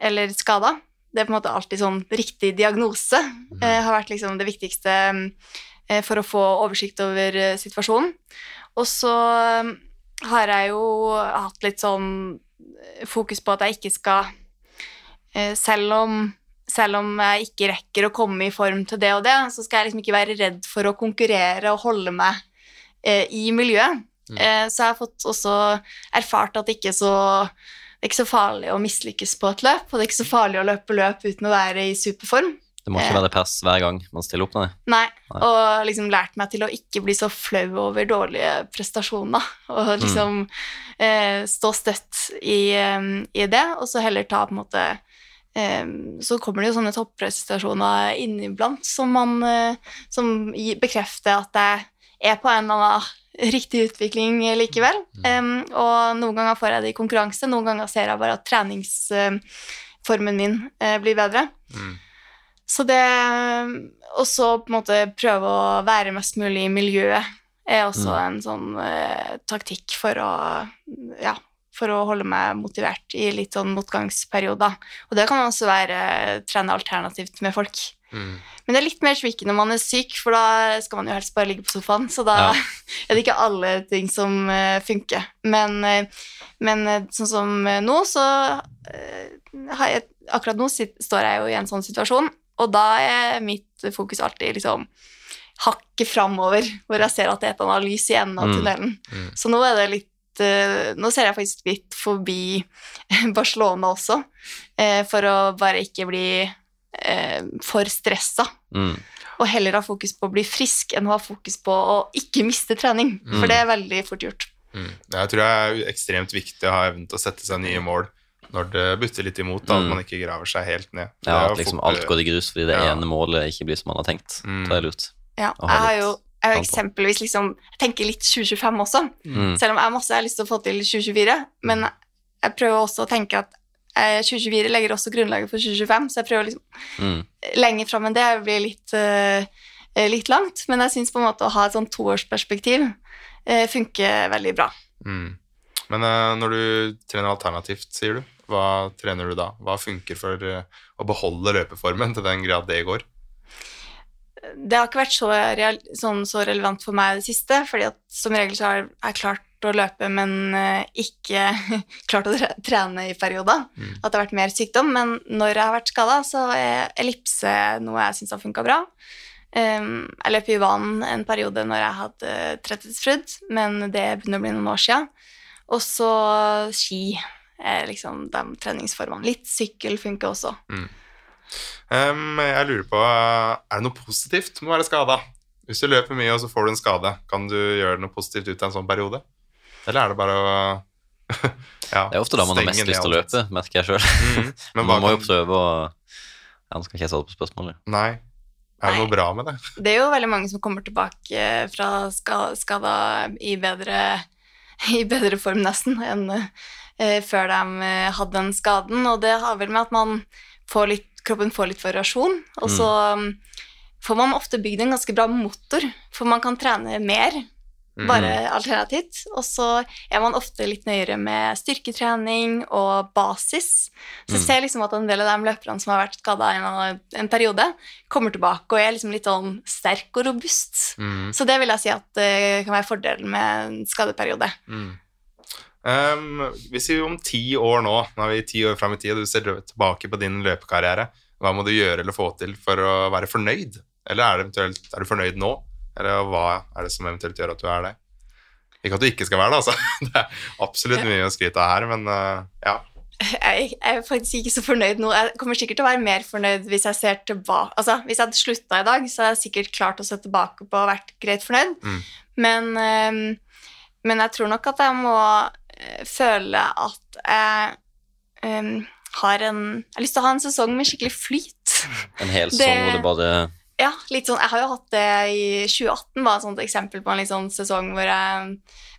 eller skada. Det er på en måte alltid sånn riktig diagnose eh, har vært liksom det viktigste eh, for å få oversikt over eh, situasjonen. Og så har jeg jo hatt litt sånn fokus på at jeg ikke skal selv om selv om jeg ikke rekker å komme i form til det og det, så skal jeg liksom ikke være redd for å konkurrere og holde meg i miljøet. Eh, så jeg har fått også erfart at det ikke er så det er ikke så farlig å mislykkes på et løp, og det er ikke så farlig å løpe løp uten å være i superform. Det må ikke være pers hver gang man stiller opp, nei. Nei, Nei. og liksom lært meg til å ikke bli så flau over dårlige prestasjoner, og liksom eh, stå støtt i, eh, i det, og så heller ta på en måte eh, Så kommer det jo sånne topprestasjoner inniblant som man eh, som bekrefter at jeg er på en eller annen riktig utvikling likevel. Um, og noen ganger får jeg det i konkurranse, noen ganger ser jeg bare at treningsformen min eh, blir bedre. Mm. Så det Og så på en måte prøve å være mest mulig i miljøet er også Mm. en sånn uh, taktikk for å Ja, for å holde meg motivert i litt sånn motgangsperioder. Og det kan også være eh, trene alternativt med folk. Mm. Men det er litt mer tricky når man er syk, for da skal man jo helst bare ligge på sofaen. Så da Ja. er det ikke alle ting som eh, funker. Men, eh, men eh, sånn som nå, så har jeg, Akkurat nå står jeg jo i en sånn situasjon, og da er mitt fokus alltid liksom hakket framover, hvor jeg ser at det er et eller annet lys i enden av Mm. tunnelen. Mm. Så nå er det litt Nå ser jeg faktisk litt forbi Barcelona også, for å bare ikke bli eh, for stressa Mm. og heller ha fokus på å bli frisk enn å ha fokus på å ikke miste trening. Mm. For det er veldig fort gjort. Mm. Jeg tror det er ekstremt viktig å ha evnen til å sette seg nye mål når det butter litt imot, da, at Mm. man ikke graver seg helt ned. Ja, at liksom fort- alt går i grus fordi det Ja. ene målet ikke blir som man har tenkt. Mm. Det er lurt. Ja, jeg har jo jeg har eksempelvis liksom Jeg tenker litt 2025 også, Mm. selv om jeg har masse jeg har lyst til å få til 2024. Men jeg prøver også å tenke at 2024 legger også grunnlaget for 2025, så jeg prøver liksom Mm. lenger fram enn det blir litt, eh, litt langt. Men jeg syns på en måte å ha et sånn toårsperspektiv eh, funker veldig bra. Mm. Men eh, når du trener alternativt, sier du, hva trener du da? Hva funker for eh, å beholde løpeformen til den grad det går? Det har ikke vært så, real, sånn, så relevant for meg i det siste, fordi at som regel så har jeg klart å løpe, men eh, ikke klart å trene i perioder. Mm. At det har vært mer sykdom. Men når jeg har vært skada, så er ellipse noe jeg syns har funka bra. Um, jeg løp i vann en periode når jeg hadde tretthetsbrudd, men det begynner å bli noen år sia. Og så ski er liksom de treningsformene. Litt sykkel funker også. Em, jeg lurer på, er det noe positivt med å være skada? Hvis du løper mye og så får du en skade, kan du gjøre noe positivt ut av en sånn periode? Eller er det bare å ja, Det er ofte da man har mest lyst til å løpe, merker jeg sjøl. Mm, Men Man må jo prøve å Ja, nå skal ikke jeg svare på spørsmålet. Nei. Er det noe bra med det? Det er jo veldig mange som kommer tilbake fra skada i bedre, i bedre form nesten enn eh, før de eh, hadde den skaden, og det har vel med at man får litt, kroppen får litt variasjon, og så mm, får man ofte bygd en ganske bra motor, for man kan trene mer, Mhm. bare alternativt, og så er man ofte litt nøyere med styrketrening og basis. Så jeg Mm. ser liksom at en del av de løperne som har vært skada en, en periode, kommer tilbake og er liksom litt sånn sterk og robust. Mm. Så det vil jeg si at det kan være fordelen med en skadeperiode. Mm. Um, hvis vi om ti år nå, nå er vi ti år fram i tid, og du ser tilbake på din løpekarriere, hva må du gjøre eller få til for å være fornøyd? Eller er, det eventuelt, er du fornøyd nå? Eller hva er det som eventuelt gjør at du er det? Ikke at du ikke skal være det, altså. Det er absolutt mye å skryte av her, men uh, ja. Jeg, jeg er faktisk ikke så fornøyd nå. Jeg kommer sikkert til å være mer fornøyd hvis jeg ser tilbake Altså, hvis jeg hadde slutta i dag, så hadde jeg sikkert klart å se tilbake på og vært greit fornøyd. Mm. Men, ehm, men jeg tror nok at jeg må eh, føle at jeg um, har en Jeg har lyst til å ha en sesong med skikkelig flyt. En hel sesong hvor det bare Ja, litt sånn, Jeg har jo hatt det i 2018, var et sånt eksempel på en litt sånn sesong hvor jeg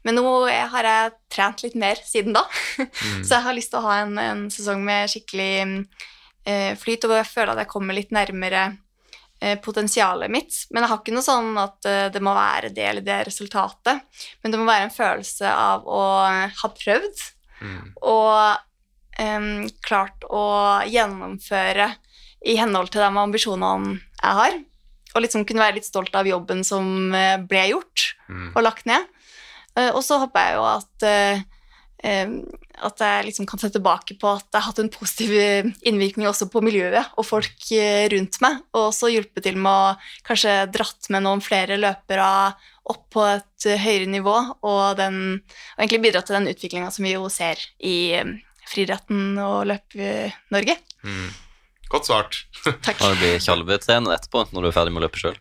Men nå har jeg trent litt mer siden da. Mm. Så jeg har lyst til å ha en, en sesong med skikkelig eh, flyt, og hvor jeg føler at jeg kommer litt nærmere eh, potensialet mitt. Men jeg har ikke noe sånn at eh, det må være det eller det resultatet. Men det må være en følelse av å ha prøvd Mm. og klart å gjennomføre i henhold til de ambisjonene jeg har. Og liksom kunne være litt stolt av jobben som eh, ble gjort Mm. og lagt ned. Eh, Og så håper jeg jo at eh, at jeg liksom kan se tilbake på at jeg har hatt en positiv innvirkning også på miljøet og folk rundt meg, og også hjulpet til med å kanskje dratt med noen flere løpere opp på et høyere nivå, og, den, og egentlig bidratt til den utviklinga som vi jo ser i friidretten og Løp-Norge. Mm. Godt svart. Takk. Kan du bli tjalvetrener etterpå, når du er ferdig med å løpe sjøl?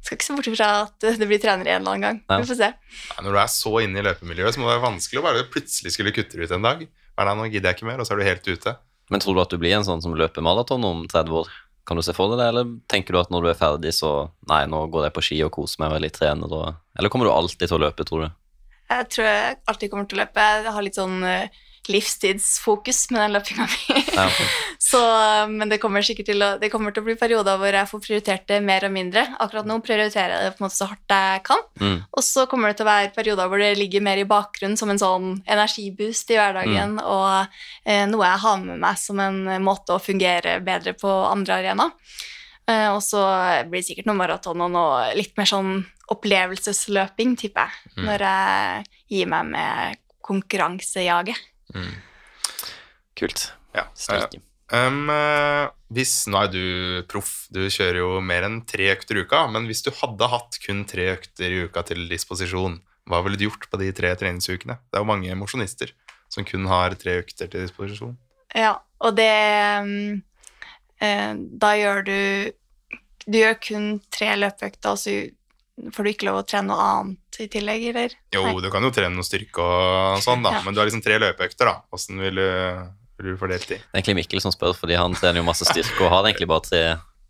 Skal ikke se bort fra at det blir trenere en eller annen gang. Ja. Vi får se. Nei, Når du er så inne i løpemiljøet, så må det være vanskelig å bare plutselig skulle kutte det ut en dag. Nei, nå gidder jeg ikke mer, og så er du helt ute. Men tror du at du blir en sånn som løper maraton om 30 år? Kan du se for deg det, eller tenker du at når du er ferdig, så Nei, nå går jeg på ski og koser meg og er litt trener, og Eller kommer du alltid til å løpe, tror du? Jeg tror jeg alltid kommer til å løpe. Jeg har litt sånn eh, livstidsfokus med den løpinga mi. Ja. Så, men det kommer sikkert til å, det kommer til å bli perioder hvor jeg får prioritert det mer og mindre. Akkurat nå prioriterer jeg det på en måte så hardt jeg kan. Mm. Og så kommer det til å være perioder hvor det ligger mer i bakgrunnen som en sånn energiboost i hverdagen, og eh, noe jeg har med meg som en måte å fungere bedre på andre arenaer. Eh, og så blir det sikkert noe maraton og noe litt mer sånn opplevelsesløping, tipper jeg, når jeg gir meg med konkurransejaget. Kult. Ja. Steike. Um, hvis, nå er du proff, du kjører jo mer enn tre økter i uka, men hvis du hadde hatt kun tre økter i uka til disposisjon, hva ville du gjort på de tre treningsukene? Det er jo mange mosjonister som kun har tre økter til disposisjon. Ja, og det mm, eh, Da gjør du Du gjør kun tre løpeøkter, og så får du ikke lov å trene noe annet i tillegg, eller? Jo, Nei. du kan jo trene noe styrke og sånn, da, Ja. men du har liksom tre løpeøkter, da. Åssen vil, vil du fordelt de? Det er egentlig Mikkel som spør, fordi han trener jo masse styrke og har egentlig bare tre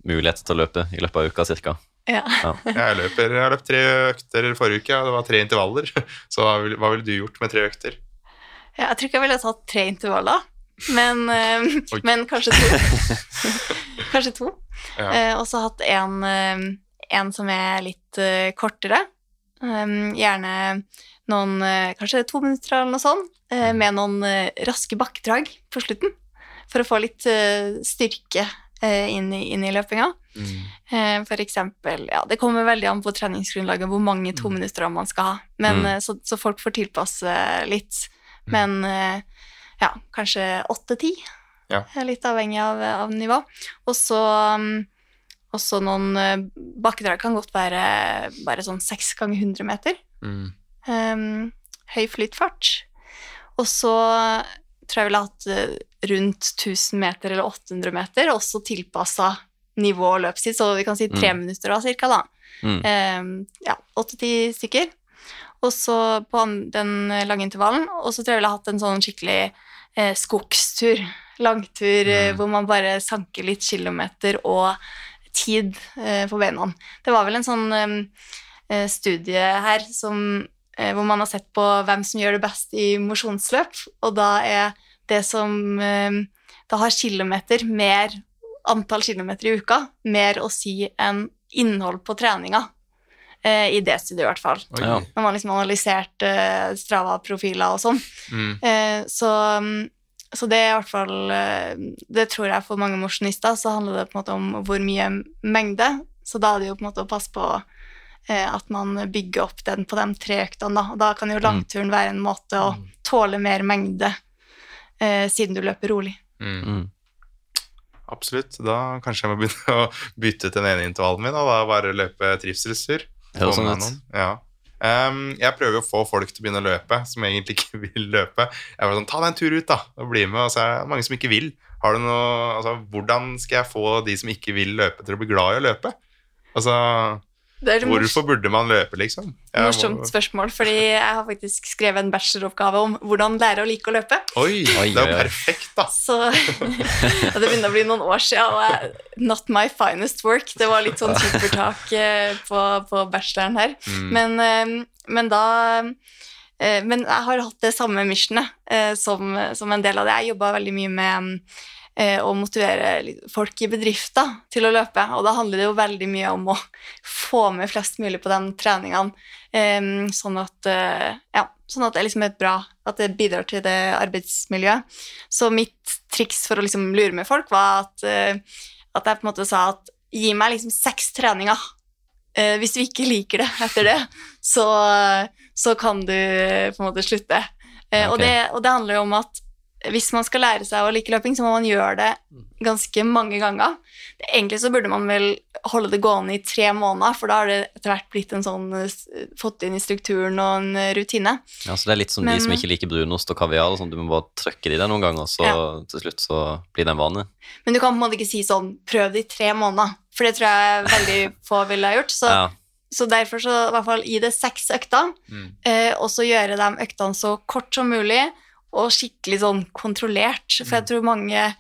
muligheter til å løpe i løpet av uka cirka. Ja. Jeg, løper, jeg har løpt tre økter forrige uke, og det var tre intervaller. Så hva ville vil du gjort med tre økter? Ja, Jeg tror ikke jeg ville tatt tre intervaller, men, eh, men kanskje to. kanskje to. Ja. Eh, og så hatt en, eh, en som er litt eh, kortere. Um, gjerne noen eh, Kanskje to minutter eller noe sånt, eh, med noen raske bakkedrag på slutten. For å få litt styrke inn, i, inn i løpinga. Eh, for eksempel Ja, det kommer veldig an på treningsgrunnlaget hvor mange to minutter man skal ha. Men, Mm. så, så folk får tilpasse litt. Men eh, ja, kanskje åtte-ti. Ja. Litt avhengig av, av nivå. Og så um, også noen eh, bakkedrag kan godt være bare sånn seks ganger 100 meter. Mm. Um, høy flytfart. Og så tror jeg ville hatt eh, rundt 1000 meter eller 800 meter, også tilpassa nivå og løpstid, så vi kan si tre Mm. minutter da, cirka, da. Mm. Um, ja, åtte-ti stykker. Og så på den lange intervallen, og så tror jeg jeg ville hatt en sånn skikkelig eh, skogstur. Langtur eh, Mm. hvor man bare sanker litt kilometer og tid eh, på beina. Det var vel en sånn eh, studie her som, eh, hvor man har sett på hvem som gjør det best i mosjonsløp, og da er det som da har kilometer mer antall kilometer i uka, mer å si enn innhold på treninga. Eh, I det studiet, i hvert fall. Ja. Når man liksom analyserte eh, Strava-profiler og sånn. Mm. Eh, så, så det er i hvert fall eh, Det tror jeg for mange mosjonister så handler det på en måte om hvor mye mengde. Så da er det jo på en måte å passe på eh, at man bygger opp den på de tre øktene. Da. Og da kan jo langturen være en måte å tåle mer mengde eh, siden du løper rolig. Mm. Mm. Absolutt. Da kanskje jeg må begynne å bytte ut den ene intervallen min, og da bare løpe trivselstur. Høres sånn ut. Ja. Em, jeg prøver å få folk til å begynne å løpe, som egentlig ikke vil løpe. Jeg var sånn, Ta deg en tur ut, da, og bli med. Og så er det mange som ikke vil. Har du noe, altså, Hvordan skal jeg få de som ikke vil løpe, til å bli glad i å løpe? Altså, Hvorfor burde man løpe, liksom? Jeg morsomt må- spørsmål, fordi jeg har faktisk skrevet en bacheloroppgave om hvordan lære å like å løpe. Oi, Oi, det er jo perfekt, da. Så ja, Det begynner å bli noen år siden, og jeg, not my finest work. Det var litt sånn supertak eh, på, på bacheloren her. Mm. Men, eh, men da eh, Men jeg har hatt det samme missionet eh, som, som en del av det. Jeg jobba veldig mye med eh, å motivere folk i bedrifter til å løpe, og da handler det jo veldig mye om å få med flest mulig på de treningene, eh, sånn at eh, ja, sånn at det liksom er bra, at det bidrar til det arbeidsmiljøet. Så mitt triks for å liksom lure med folk var at, eh, at jeg på en måte sa at gi meg liksom seks treninger. Eh, hvis du ikke liker det etter det, så, så kan du eh, på en måte slutte. Eh, Ok. og, det, og det handler jo om at hvis man skal lære seg å like løping, så må man gjøre det ganske mange ganger. Egentlig så burde man vel holde det gående i tre måneder, for da har det etter hvert blitt en sånn eh, fått inn i strukturen og en eh, rutine. Ja, så det er litt som Men- de som ikke liker brunost og kaviar. Sånn, du må bare trykke det i deg noen ganger, så Ja. til slutt så blir det en vane. Men du kan på en måte ikke si sånn 'prøv det i tre måneder', for det tror jeg veldig få ville ha gjort. Så, Ja. så derfor så i hvert fall gi det seks økter, Mm. eh, og så gjøre de øktene så kort som mulig, og skikkelig sånn kontrollert. For jeg tror mange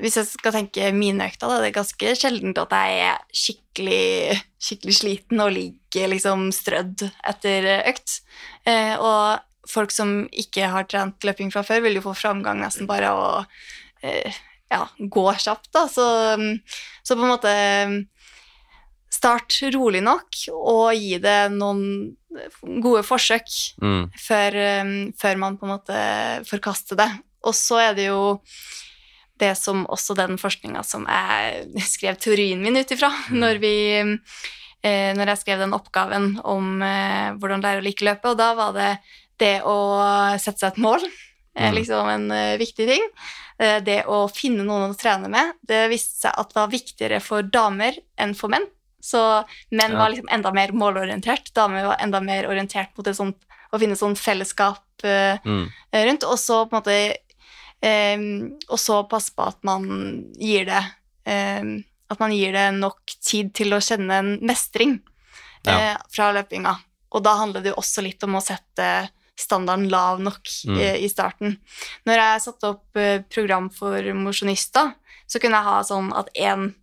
hvis jeg skal tenke mine økter, da, det er ganske sjeldent at jeg er skikkelig, skikkelig sliten og ligger liksom strødd etter økt. Eh, og folk som ikke har trent løping fra før, vil jo få framgang nesten bare av å eh, ja, gå kjapt, da. Så, så på en måte Start rolig nok, og gi det noen gode forsøk Mm. før, um, før man på en måte forkaster det. Og så er det jo det som også den forskninga som jeg skrev teorien min ut ifra, når, eh, når jeg skrev den oppgaven om eh, hvordan lære å like løpet, og da var det det å sette seg et mål. er Mm. liksom en eh, viktig ting. Eh, det å finne noen å trene med, det viste seg at det var viktigere for damer enn for menn. Så menn Ja. var liksom enda mer målorientert, damer var enda mer orientert mot sånt, å finne sånn fellesskap uh, Mm. rundt, og så på en måte um, Og så passe på at man gir det um, At man gir det nok tid til å kjenne en mestring eh, fra løpinga. Og da handler det jo også litt om å sette standarden lav nok Mm. uh, i starten. Når jeg satte opp eh, program for mosjonister, så kunne jeg ha sånn at én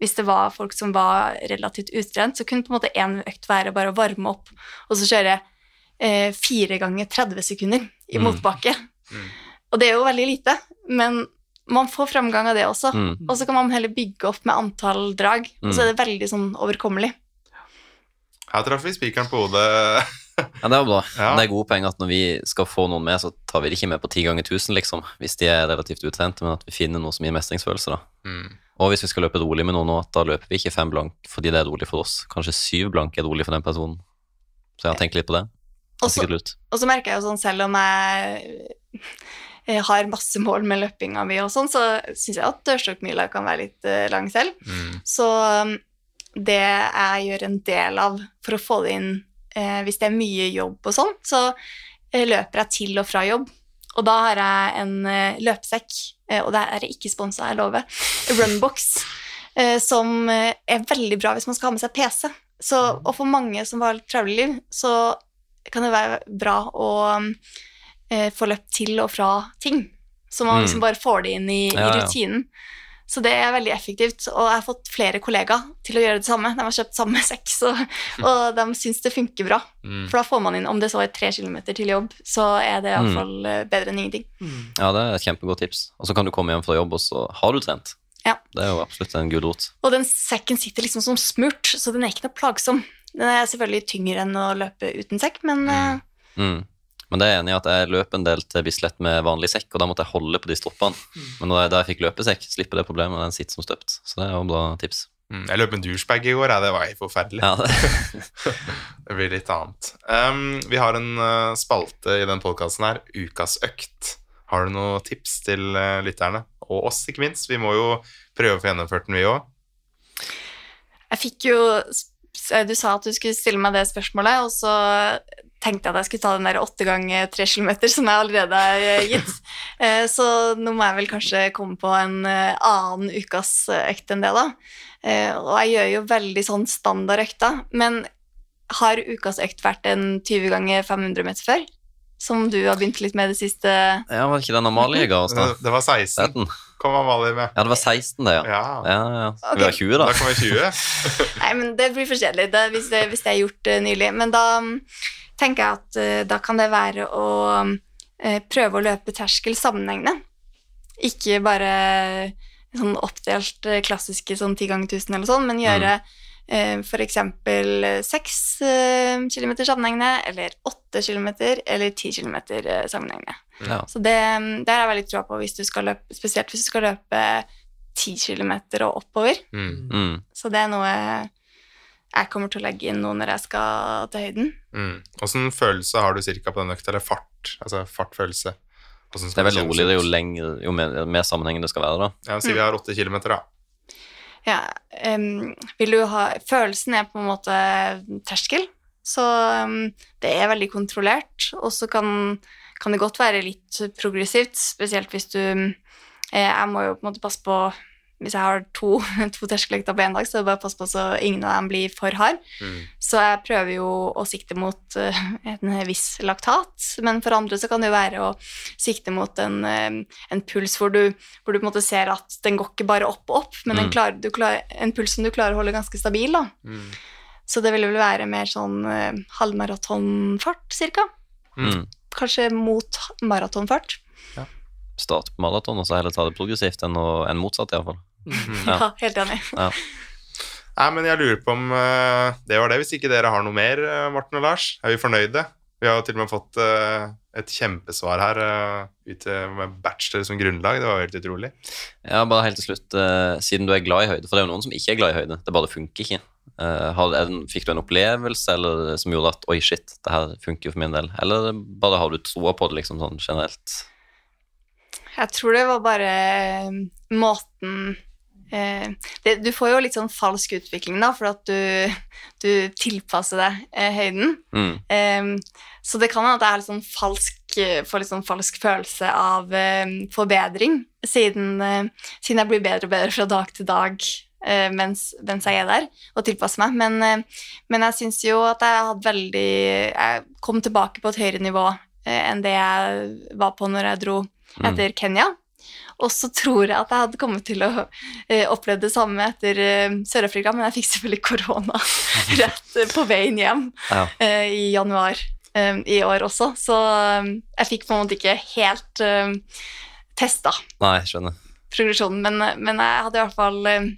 hvis det var folk som var relativt utrent, så kunne på en måte én økt være bare å varme opp, og så kjøre eh, fire ganger 30 sekunder i Mm. motbakke. Mm. Og det er jo veldig lite, men man får framgang av det også. Mm. Og så kan man heller bygge opp med antall drag, og så er det veldig sånn overkommelig. Her traff vi spikeren på hodet. Ja, det er bra. Ja. Det er gode poeng at når vi skal få noen med, så tar vi det ikke med på ti ganger tusen, liksom, hvis de er relativt utrente, men at vi finner noe som gir mestringsfølelse, da. Og hvis vi skal løpe rolig med noen nå, da løper vi ikke fem blank fordi det er rolig for oss. Kanskje syv blank er rolig for den personen. Så jeg har tenkt litt på det. Og så merker jeg jo sånn, selv om jeg jeg har masse mål med løpinga mi og sånn, så syns jeg at dørstokkmila kan være litt uh, lang selv. Mm. Så um, det jeg gjør en del av for å få det inn eh, hvis det er mye jobb og sånn, så eh, løper jeg til og fra jobb. Og da har jeg en eh, løpesekk, eh, og det er ikke sponsa, jeg lover, Runbox, eh, som er veldig bra hvis man skal ha med seg PC. Så, og for mange som har travle liv, så kan det være bra å få løpt til og fra ting. Så man Mm. liksom bare får det inn i, Ja, i rutinen. Så det er veldig effektivt, og jeg har fått flere kollegaer til å gjøre det samme. De har kjøpt samme sekk, og, og de syns det funker bra. Mm. For da får man inn, om det så er tre kilometer til jobb, så er det Mm. iallfall fall bedre enn ingenting. Ja, det er et kjempegodt tips. Og så kan du komme hjem fra jobb, og så har du trent. Ja. Det er jo absolutt en gulrot. Og den sekken sitter liksom som smurt, så den er ikke noe plagsom. Den er selvfølgelig tyngre enn å løpe uten sekk, men eh, Mm. Men det er jeg enig i at jeg løp en del til Bislett med vanlig sekk, og da måtte jeg holde på de stroppene. Men da jeg, da jeg fikk løpesekk, slipper det problemet, og den sitter som støpt. Så det er jo bra tips. Mm. Jeg løp en douchebag i går, ja, det var helt forferdelig. Ja, det, Det blir litt annet. Um, vi har en uh, spalte i den podkasten her, Ukas økt. Har du noen tips til uh, lytterne? Og oss, ikke minst. Vi må jo prøve å få gjennomført den, vi òg. jeg fikk jo Du sa at du skulle stille meg det spørsmålet, og så tenkte jeg at jeg skulle ta den der åtte ganger tre kilometer som jeg allerede har eh, gitt. Eh, Så nå må jeg vel kanskje komme på en eh, annen ukas økt enn det, da. Eh, Og jeg gjør jo veldig sånn standard økter, men har ukas økt vært en 20 ganger 500 meter før? Som du har begynt litt med det siste ja, var det ikke den Amalie ga oss, da? Det, var 16. 17? Kom Amalie med. Ja, det var 16, det, ja. Ja. Ja, ja. Okay. vi ha 20, da? Da kan vi 20. Nei, men det blir for kjedelig hvis, det, hvis det er gjort uh, nylig. Men da tenker jeg at uh, da kan det være å uh, prøve å løpe terskel sammenhengende. Ikke bare sånn oppdelt eh, klassiske sånn ti ganger 1000 eller sånn, men gjøre mm. for eksempel 6 eh, km sammenhengende, eller åtte km, eller ti km eh, sammenhengende. Ja. Så det, der har jeg veldig troa på, hvis du skal løpe, spesielt hvis du skal løpe ti km og oppover. Mm. Mm. Så det er noe jeg kommer til å legge inn nå når jeg skal til høyden. Mm. Åssen følelse har du cirka på den økta? Eller fart? Altså fartfølelse. Det er kjennes rolig, det jo lengre, jo mer, mer sammenhengende det skal være, da. Ja, Si vi har åtte kilometer, da. Ja, um, vil du ha Følelsen er på en måte terskel, så um, det er veldig kontrollert. Og så kan, kan det godt være litt progressivt, spesielt hvis du eh, Jeg må jo på en måte passe på hvis jeg har to, to terskeløkter på én dag, så er det bare å passe på så ingen av dem blir for hard. Mm. Så jeg prøver jo å sikte mot eh, en viss laktat, men for andre så kan det jo være å sikte mot en, eh, en puls hvor du, hvor du på en måte ser at den går ikke bare opp og opp, men Mm. klarer, du klar, en puls som du klarer å holde ganske stabil. da. Mm. Så det vil vel være mer sånn eh, halvmaratonfart, cirka. Mm. Kanskje mot maratonfart. Start på maraton og så heller ta det progressivt enn, å, enn motsatt, iallfall. Ja, Ja. helt enig. Nei, men jeg lurer på om uh, det var det. Hvis ikke dere har noe mer, eh, Morten og Lars, er vi fornøyde? Vi har jo til og med fått uh, et kjempesvar her uh, ute med bachelor som grunnlag. Det var jo helt utrolig. Ja, bare helt til slutt, siden du er glad i høyde, for det er jo noen som ikke er glad i høyde, det bare funker ikke. Eh, har, er fikk du en opplevelse eller, som gjorde at oi, shit, det her funker jo for min del? Eller bare har du troa på det liksom sånn generelt? Jeg tror det var bare måten det, Du får jo litt sånn falsk utvikling, da, for at du, du tilpasser deg eh, høyden. Mm. Eh, så det kan hende at jeg sånn falsk, eh, får litt sånn falsk følelse av eh, forbedring, siden, eh, siden jeg blir bedre og bedre fra dag til dag. eh, Mens, mens jeg er der og tilpasser meg. Men, eh, men jeg syns jo at jeg hadde veldig Jeg kom tilbake på et høyere nivå eh, enn det jeg var på når jeg dro Mm. etter Kenya. Og så tror jeg at jeg hadde kommet til å eh, oppleve det samme etter eh, Sør-Afrika, men jeg fikk selvfølgelig korona rett eh, på veien hjem Ja. eh, i januar eh, i år også, så eh, jeg fikk på en måte ikke helt uh, testa Nei, skjønner. progresjonen, men, men jeg hadde i hvert fall eh,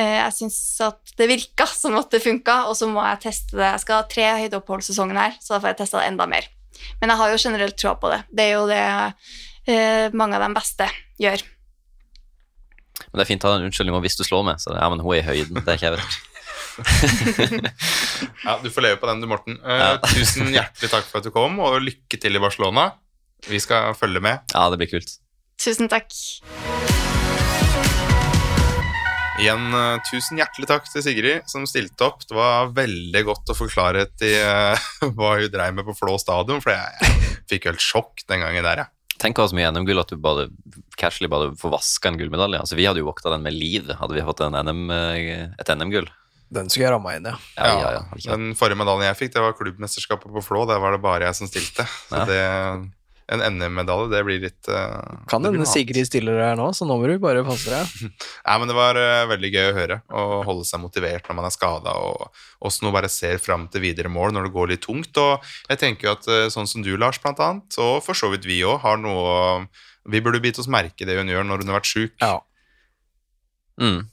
eh, Jeg syns at det virka som at det funka, og så må jeg teste det. Jeg skal ha tre høydeoppholdssesongen her, så da får jeg testa det enda mer. Men jeg har jo generelt troa på det. Det er jo det eh, mange av de beste gjør. Men det er fint å ha en unnskyldning om hvis du slår meg. Så det, ja, men hun er i høyden, det er ikke jeg vet. Ja, Du får leve på den du, Morten. Eh, Ja. tusen hjertelig takk for at du kom, og lykke til i Barcelona. Vi skal følge med. Ja, det blir kult. Tusen takk. Igjen, eh, tusen hjertelig takk til Sigrid som stilte opp. Det var veldig godt å få klarhet i uh, hva hun dreiv med på Flå stadion, for jeg, jeg fikk helt sjokk den gangen der, jeg. Tenk å ha så mye NM-gull at du bare casually bare får vaska en gullmedalje. Altså, vi hadde jo vokta den med liv, hadde vi fått en NM, eh, et NM-gull. Den skulle jeg ramma inn, ja. Ja, ja, ja. Den forrige medaljen jeg fikk, det var klubbmesterskapet på Flå. Der var det bare jeg som stilte. Så Ja. det, en NM-medalje, det blir litt uh, Kan hende. Sigrid stiller her nå, så nå må du bare passe deg. Nei, men Det var uh, veldig gøy å høre, å holde seg motivert når man er skada, og også nå bare ser fram til videre mål når det går litt tungt. Og jeg tenker jo at uh, sånn som du, Lars, blant annet, og for så vidt vi òg, har noe å- Vi burde bite oss merke det hun gjør når hun har vært sjuk. Ja. Mm.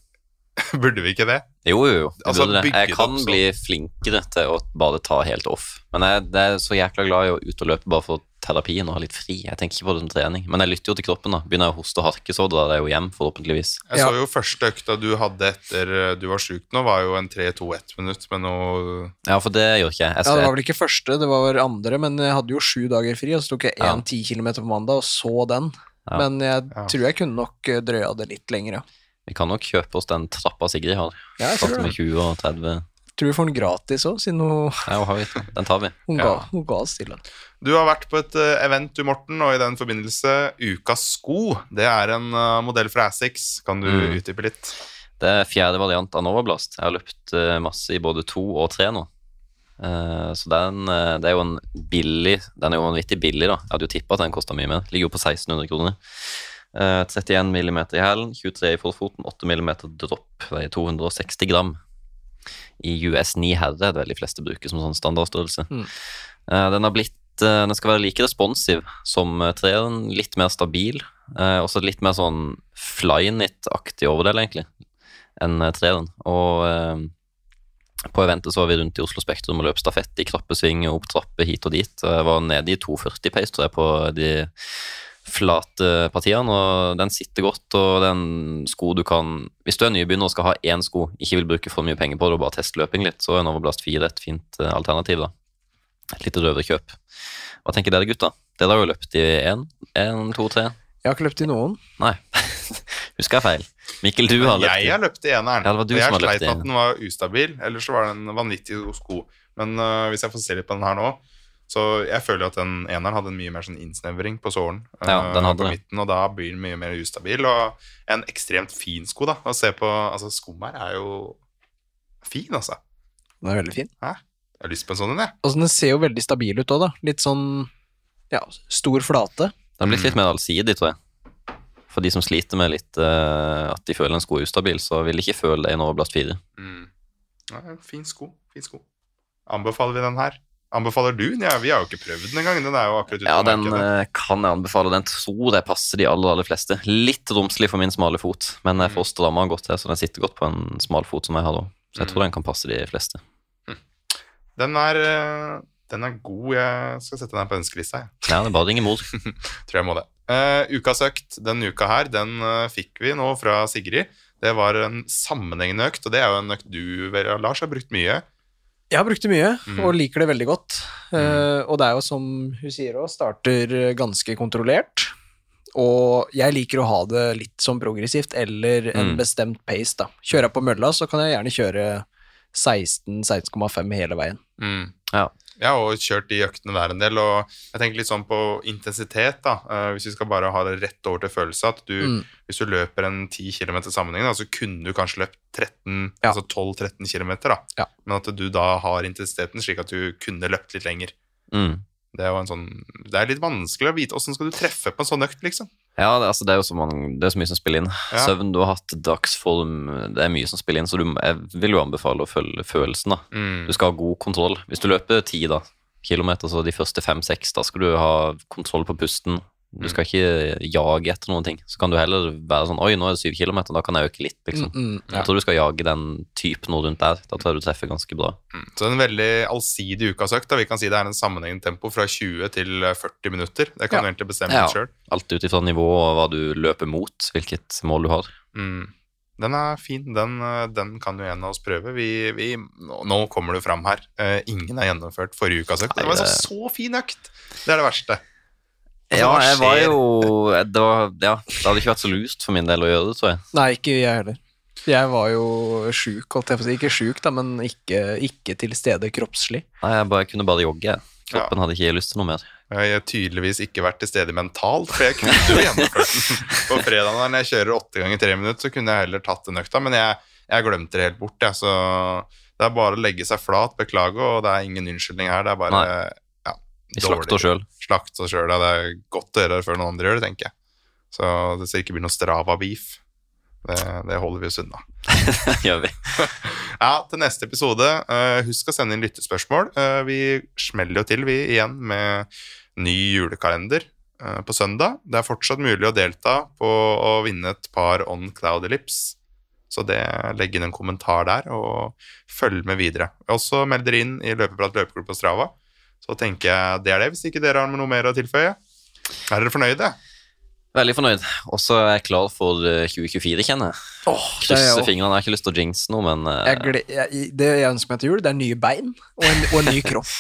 burde vi ikke det? Jo, jo, jo. Altså, jeg kan opp sånn. bli flinkere til å bare ta helt off. Men jeg, jeg er så jækla glad i å ut og løpe bare for terapien og ha litt fri. Jeg tenker ikke på det som trening. Men jeg lytter jo til kroppen. da Begynner jeg å hoste og harke, så drar jeg jo hjem, forhåpentligvis. Jeg Ja. så jo første økta du hadde etter eh, du var sjuk nå, var jo en 3-2-1 minutt med noe Ja, for det gjør ikke jeg. jeg Ja, Det var vel ikke første, det var andre, men jeg hadde jo sju dager fri, og så tok jeg Ja. én ti kilometer på mandag, og så den. Ja. Men jeg Ja. tror jeg kunne nok eh, drøya det litt lenger, ja. Vi kan nok kjøpe oss den trappa Sigrid har. Ja, jeg tror med det. 20 og 30. Tror vi får den gratis òg, siden hun, Ja, har vi? Den tar vi. hun, Ja. ga, hun ga oss til den. Du har vært på et eh, event, du, Morten, og i den forbindelse Ukas sko. Det er en uh, modell fra Assix. Kan du Mm. utdype litt? Det er fjerde variant av Novablast. Jeg har løpt eh, masse i både to og tre nå. Eh, så den, eh, det er jo en billig Den er jo vanvittig billig, da. Jeg hadde jo tippa at den kosta mye mer. Ligger jo på 1600 kroner. Eh, 31 mm i hælen, 23 i forfoten, 8 mm dropp. Veier 260 gram. I US 9 herre er det vel de fleste bruker som sånn standardstørrelse. Mm. Eh, den har blitt eh, Den skal være like responsiv som eh, treeren, litt mer stabil. Eh, også litt mer sånn flyknit-aktig overdel, egentlig, enn treeren. Og eh, på eventet så var vi rundt i Oslo Spektrum og løp stafett i krappesving og opp trapper hit og dit. Jeg var nede i 240 pace, tror jeg, på de flate partiene, og den sitter godt, og det er en sko du kan Hvis du er nybegynner og skal ha én sko, ikke vil bruke for mye penger på det og bare teste løping litt, så er Novablast 4 et fint eh, alternativ, da. Et lite røverkjøp. Hva tenker dere, gutta? Dere har jo løpt i én, én, to, tre? Jeg har ikke løpt i noen. Nei. Husker jeg feil? Mikkel, du har løpt Jeg i har løpt i eneren. Ja, det var du jeg som har løpt sleit i med at den var ustabil, ellers så var det en vanvittig god sko. Men uh, hvis jeg får se litt på den her nå, Så jeg føler at den eneren hadde en mye mer sånn innsnevring på sålen Ja, eh, den hadde på midten, og da blir den mye mer ustabil. Og en ekstremt fin sko, da. Å se på Altså, skummer er jo fin, altså. Den er veldig fin. Jeg har lyst på en sånn en, jeg. Altså, den ser jo veldig stabil ut òg, da. Litt sånn ja, stor flate. Den er blitt litt mer allsidig, tror jeg. For de som sliter med litt uh, at de føler en sko er ustabil, så vil de ikke føle det i en Overblast 4. Mm. Ja, fin sko. Fin sko. Anbefaler vi den her? Anbefaler du den? Ja, vi har jo ikke prøvd den engang. Den er jo akkurat ute Ja, den markedet. eh, kan jeg anbefale. Den tror jeg passer de aller, aller fleste. Litt romslig for min smale fot, men jeg Mm. får stramma godt her, så den sitter godt på en smal fot som jeg har da. Så jeg Mm. tror den kan passe de fleste. Den er, eh, den er god. Jeg skal sette den her på ønskelista. Jeg. Ja, det er bare å ringe mor. Tror jeg må det. Uh, ukas økt denne uka her, den uh, fikk vi nå fra Sigrid. Det var en sammenhengende økt, og det er jo en økt du, Lars, har brukt mye. Jeg har brukt det mye, Mm. og liker det veldig godt. Eh, og det er jo som hun sier òg, starter ganske kontrollert. Og jeg liker å ha det litt sånn progressivt, eller en Mm. bestemt pace, da. Kjører jeg på mølla, så kan jeg gjerne kjøre 16-16,5 hele veien. Mm. Ja. Jeg har også kjørt de øktene der en del, og jeg tenker litt sånn på intensitet, da. Eh, hvis vi skal bare ha det rett over til følelse, at du, Mm. hvis du løper en 10 km sammenheng, da, så kunne du kanskje løpt 13, Ja. altså 12-13 km, da. Ja. Men at du da har intensiteten slik at du kunne løpt litt lenger. Mm. Det er jo en sånn Det er litt vanskelig å vite åssen skal du treffe på en sånn økt, liksom. Ja, det, altså, det er jo så, mange, det er så mye som spiller inn. Ja. Søvn, du har hatt dagsform, det er mye som spiller inn, så du, jeg vil jo anbefale å følge følelsen, da. Mm. Du skal ha god kontroll. Hvis du løper ti da, kilometer, så de første fem-seks, da skal du ha kontroll på pusten. Du Mm. skal ikke jage etter noen ting. Så kan du heller være sånn Oi, nå er det syv kilometer, da kan jeg øke litt, liksom. Mm, mm, ja. Jeg tror du skal jage den typen noe rundt der. Da tror jeg du treffer ganske bra. Mm. Så en veldig allsidig ukasøkt. Vi kan si det er en sammenhengende tempo fra 20 til 40 minutter. Det kan Ja. du egentlig bestemme Ja. sjøl. Alt ut ifra nivå og hva du løper mot, hvilket mål du har. Mm. Den er fin. Den, eh, den kan jo en av oss prøve. Vi, vi, nå kommer du fram her. Eh, ingen har gjennomført forrige ukas økt. Det var en så, så fin økt! Det er det verste. Altså, Ja, jeg var jo det, var, ja, det hadde ikke vært så lust for min del å gjøre det, tror jeg. Nei, ikke jeg heller. Jeg var jo sjuk, holdt jeg på å si. Ikke sjuk, da, men ikke, ikke til stede kroppslig. Nei, jeg, bare, jeg kunne bare jogge. Kroppen Kroppen hadde ikke lyst til noe mer. Jeg har tydeligvis ikke vært til stede mentalt, for jeg kunne jo gjennomført den. På fredag når jeg kjører åtte ganger tre minutter, så kunne jeg heller tatt den økta, men jeg, jeg glemte det helt bort. Jeg, så det er bare å legge seg flat, beklage, og det er ingen unnskyldning her. Det er bare Nei. Vi slakter oss sjøl. Slakter oss sjøl. Ja, det er godt å gjøre det før noen andre gjør det, tenker jeg. Så det skal ikke bli noe Strava-beef. Det, det holder vi oss unna. gjør vi. Ja, til neste episode, uh, husk å sende inn lyttespørsmål. Uh, vi smeller jo til, vi, igjen med ny julekalender uh, på søndag. Det er fortsatt mulig å delta på å vinne et par On Cloudy Lips. Så det, legg inn en kommentar der, og følg med videre. Også meld dere inn i Løpeprat løpeklubb på Strava. Så tenker jeg det er det, hvis ikke dere har noe mer å tilføye. Er dere fornøyde? Veldig fornøyd. Og så er jeg klar for eh, 2024, kjenner jeg. Åh, er Krysser fingrene. Jeg har ikke lyst til å jinxe noe, men uh... jeg, jeg, det jeg ønsker meg til jul, det er nye bein og en, og en ny kropp.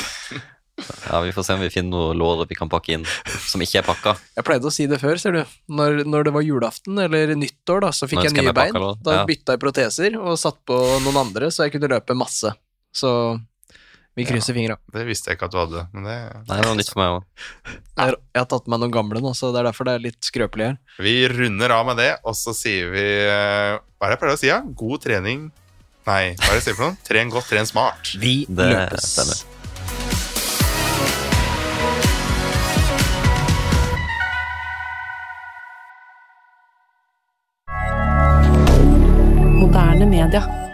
ja, vi får se om vi finner noe lår vi kan pakke inn som ikke er pakka. Jeg pleide å si det før, ser du. Når, når det var julaften eller nyttår, da, så fikk jeg nye jeg bein. pakke? Da Ja. bytta jeg proteser og satt på noen andre, så jeg kunne løpe masse. Så vi krysser fingra. Det visste jeg ikke at du hadde. Men det Nei, det var nytt for meg òg. Jeg har- jeg har tatt med meg noen gamle nå, så det er derfor det er litt skrøpelig her. Vi runder av med det, og så sier vi eh, Hva er det jeg pleier å si? Ja? God trening Nei, hva er det jeg sier for noe? Tren godt, tren smart. Vi Det løpes. stemmer. Moderne media.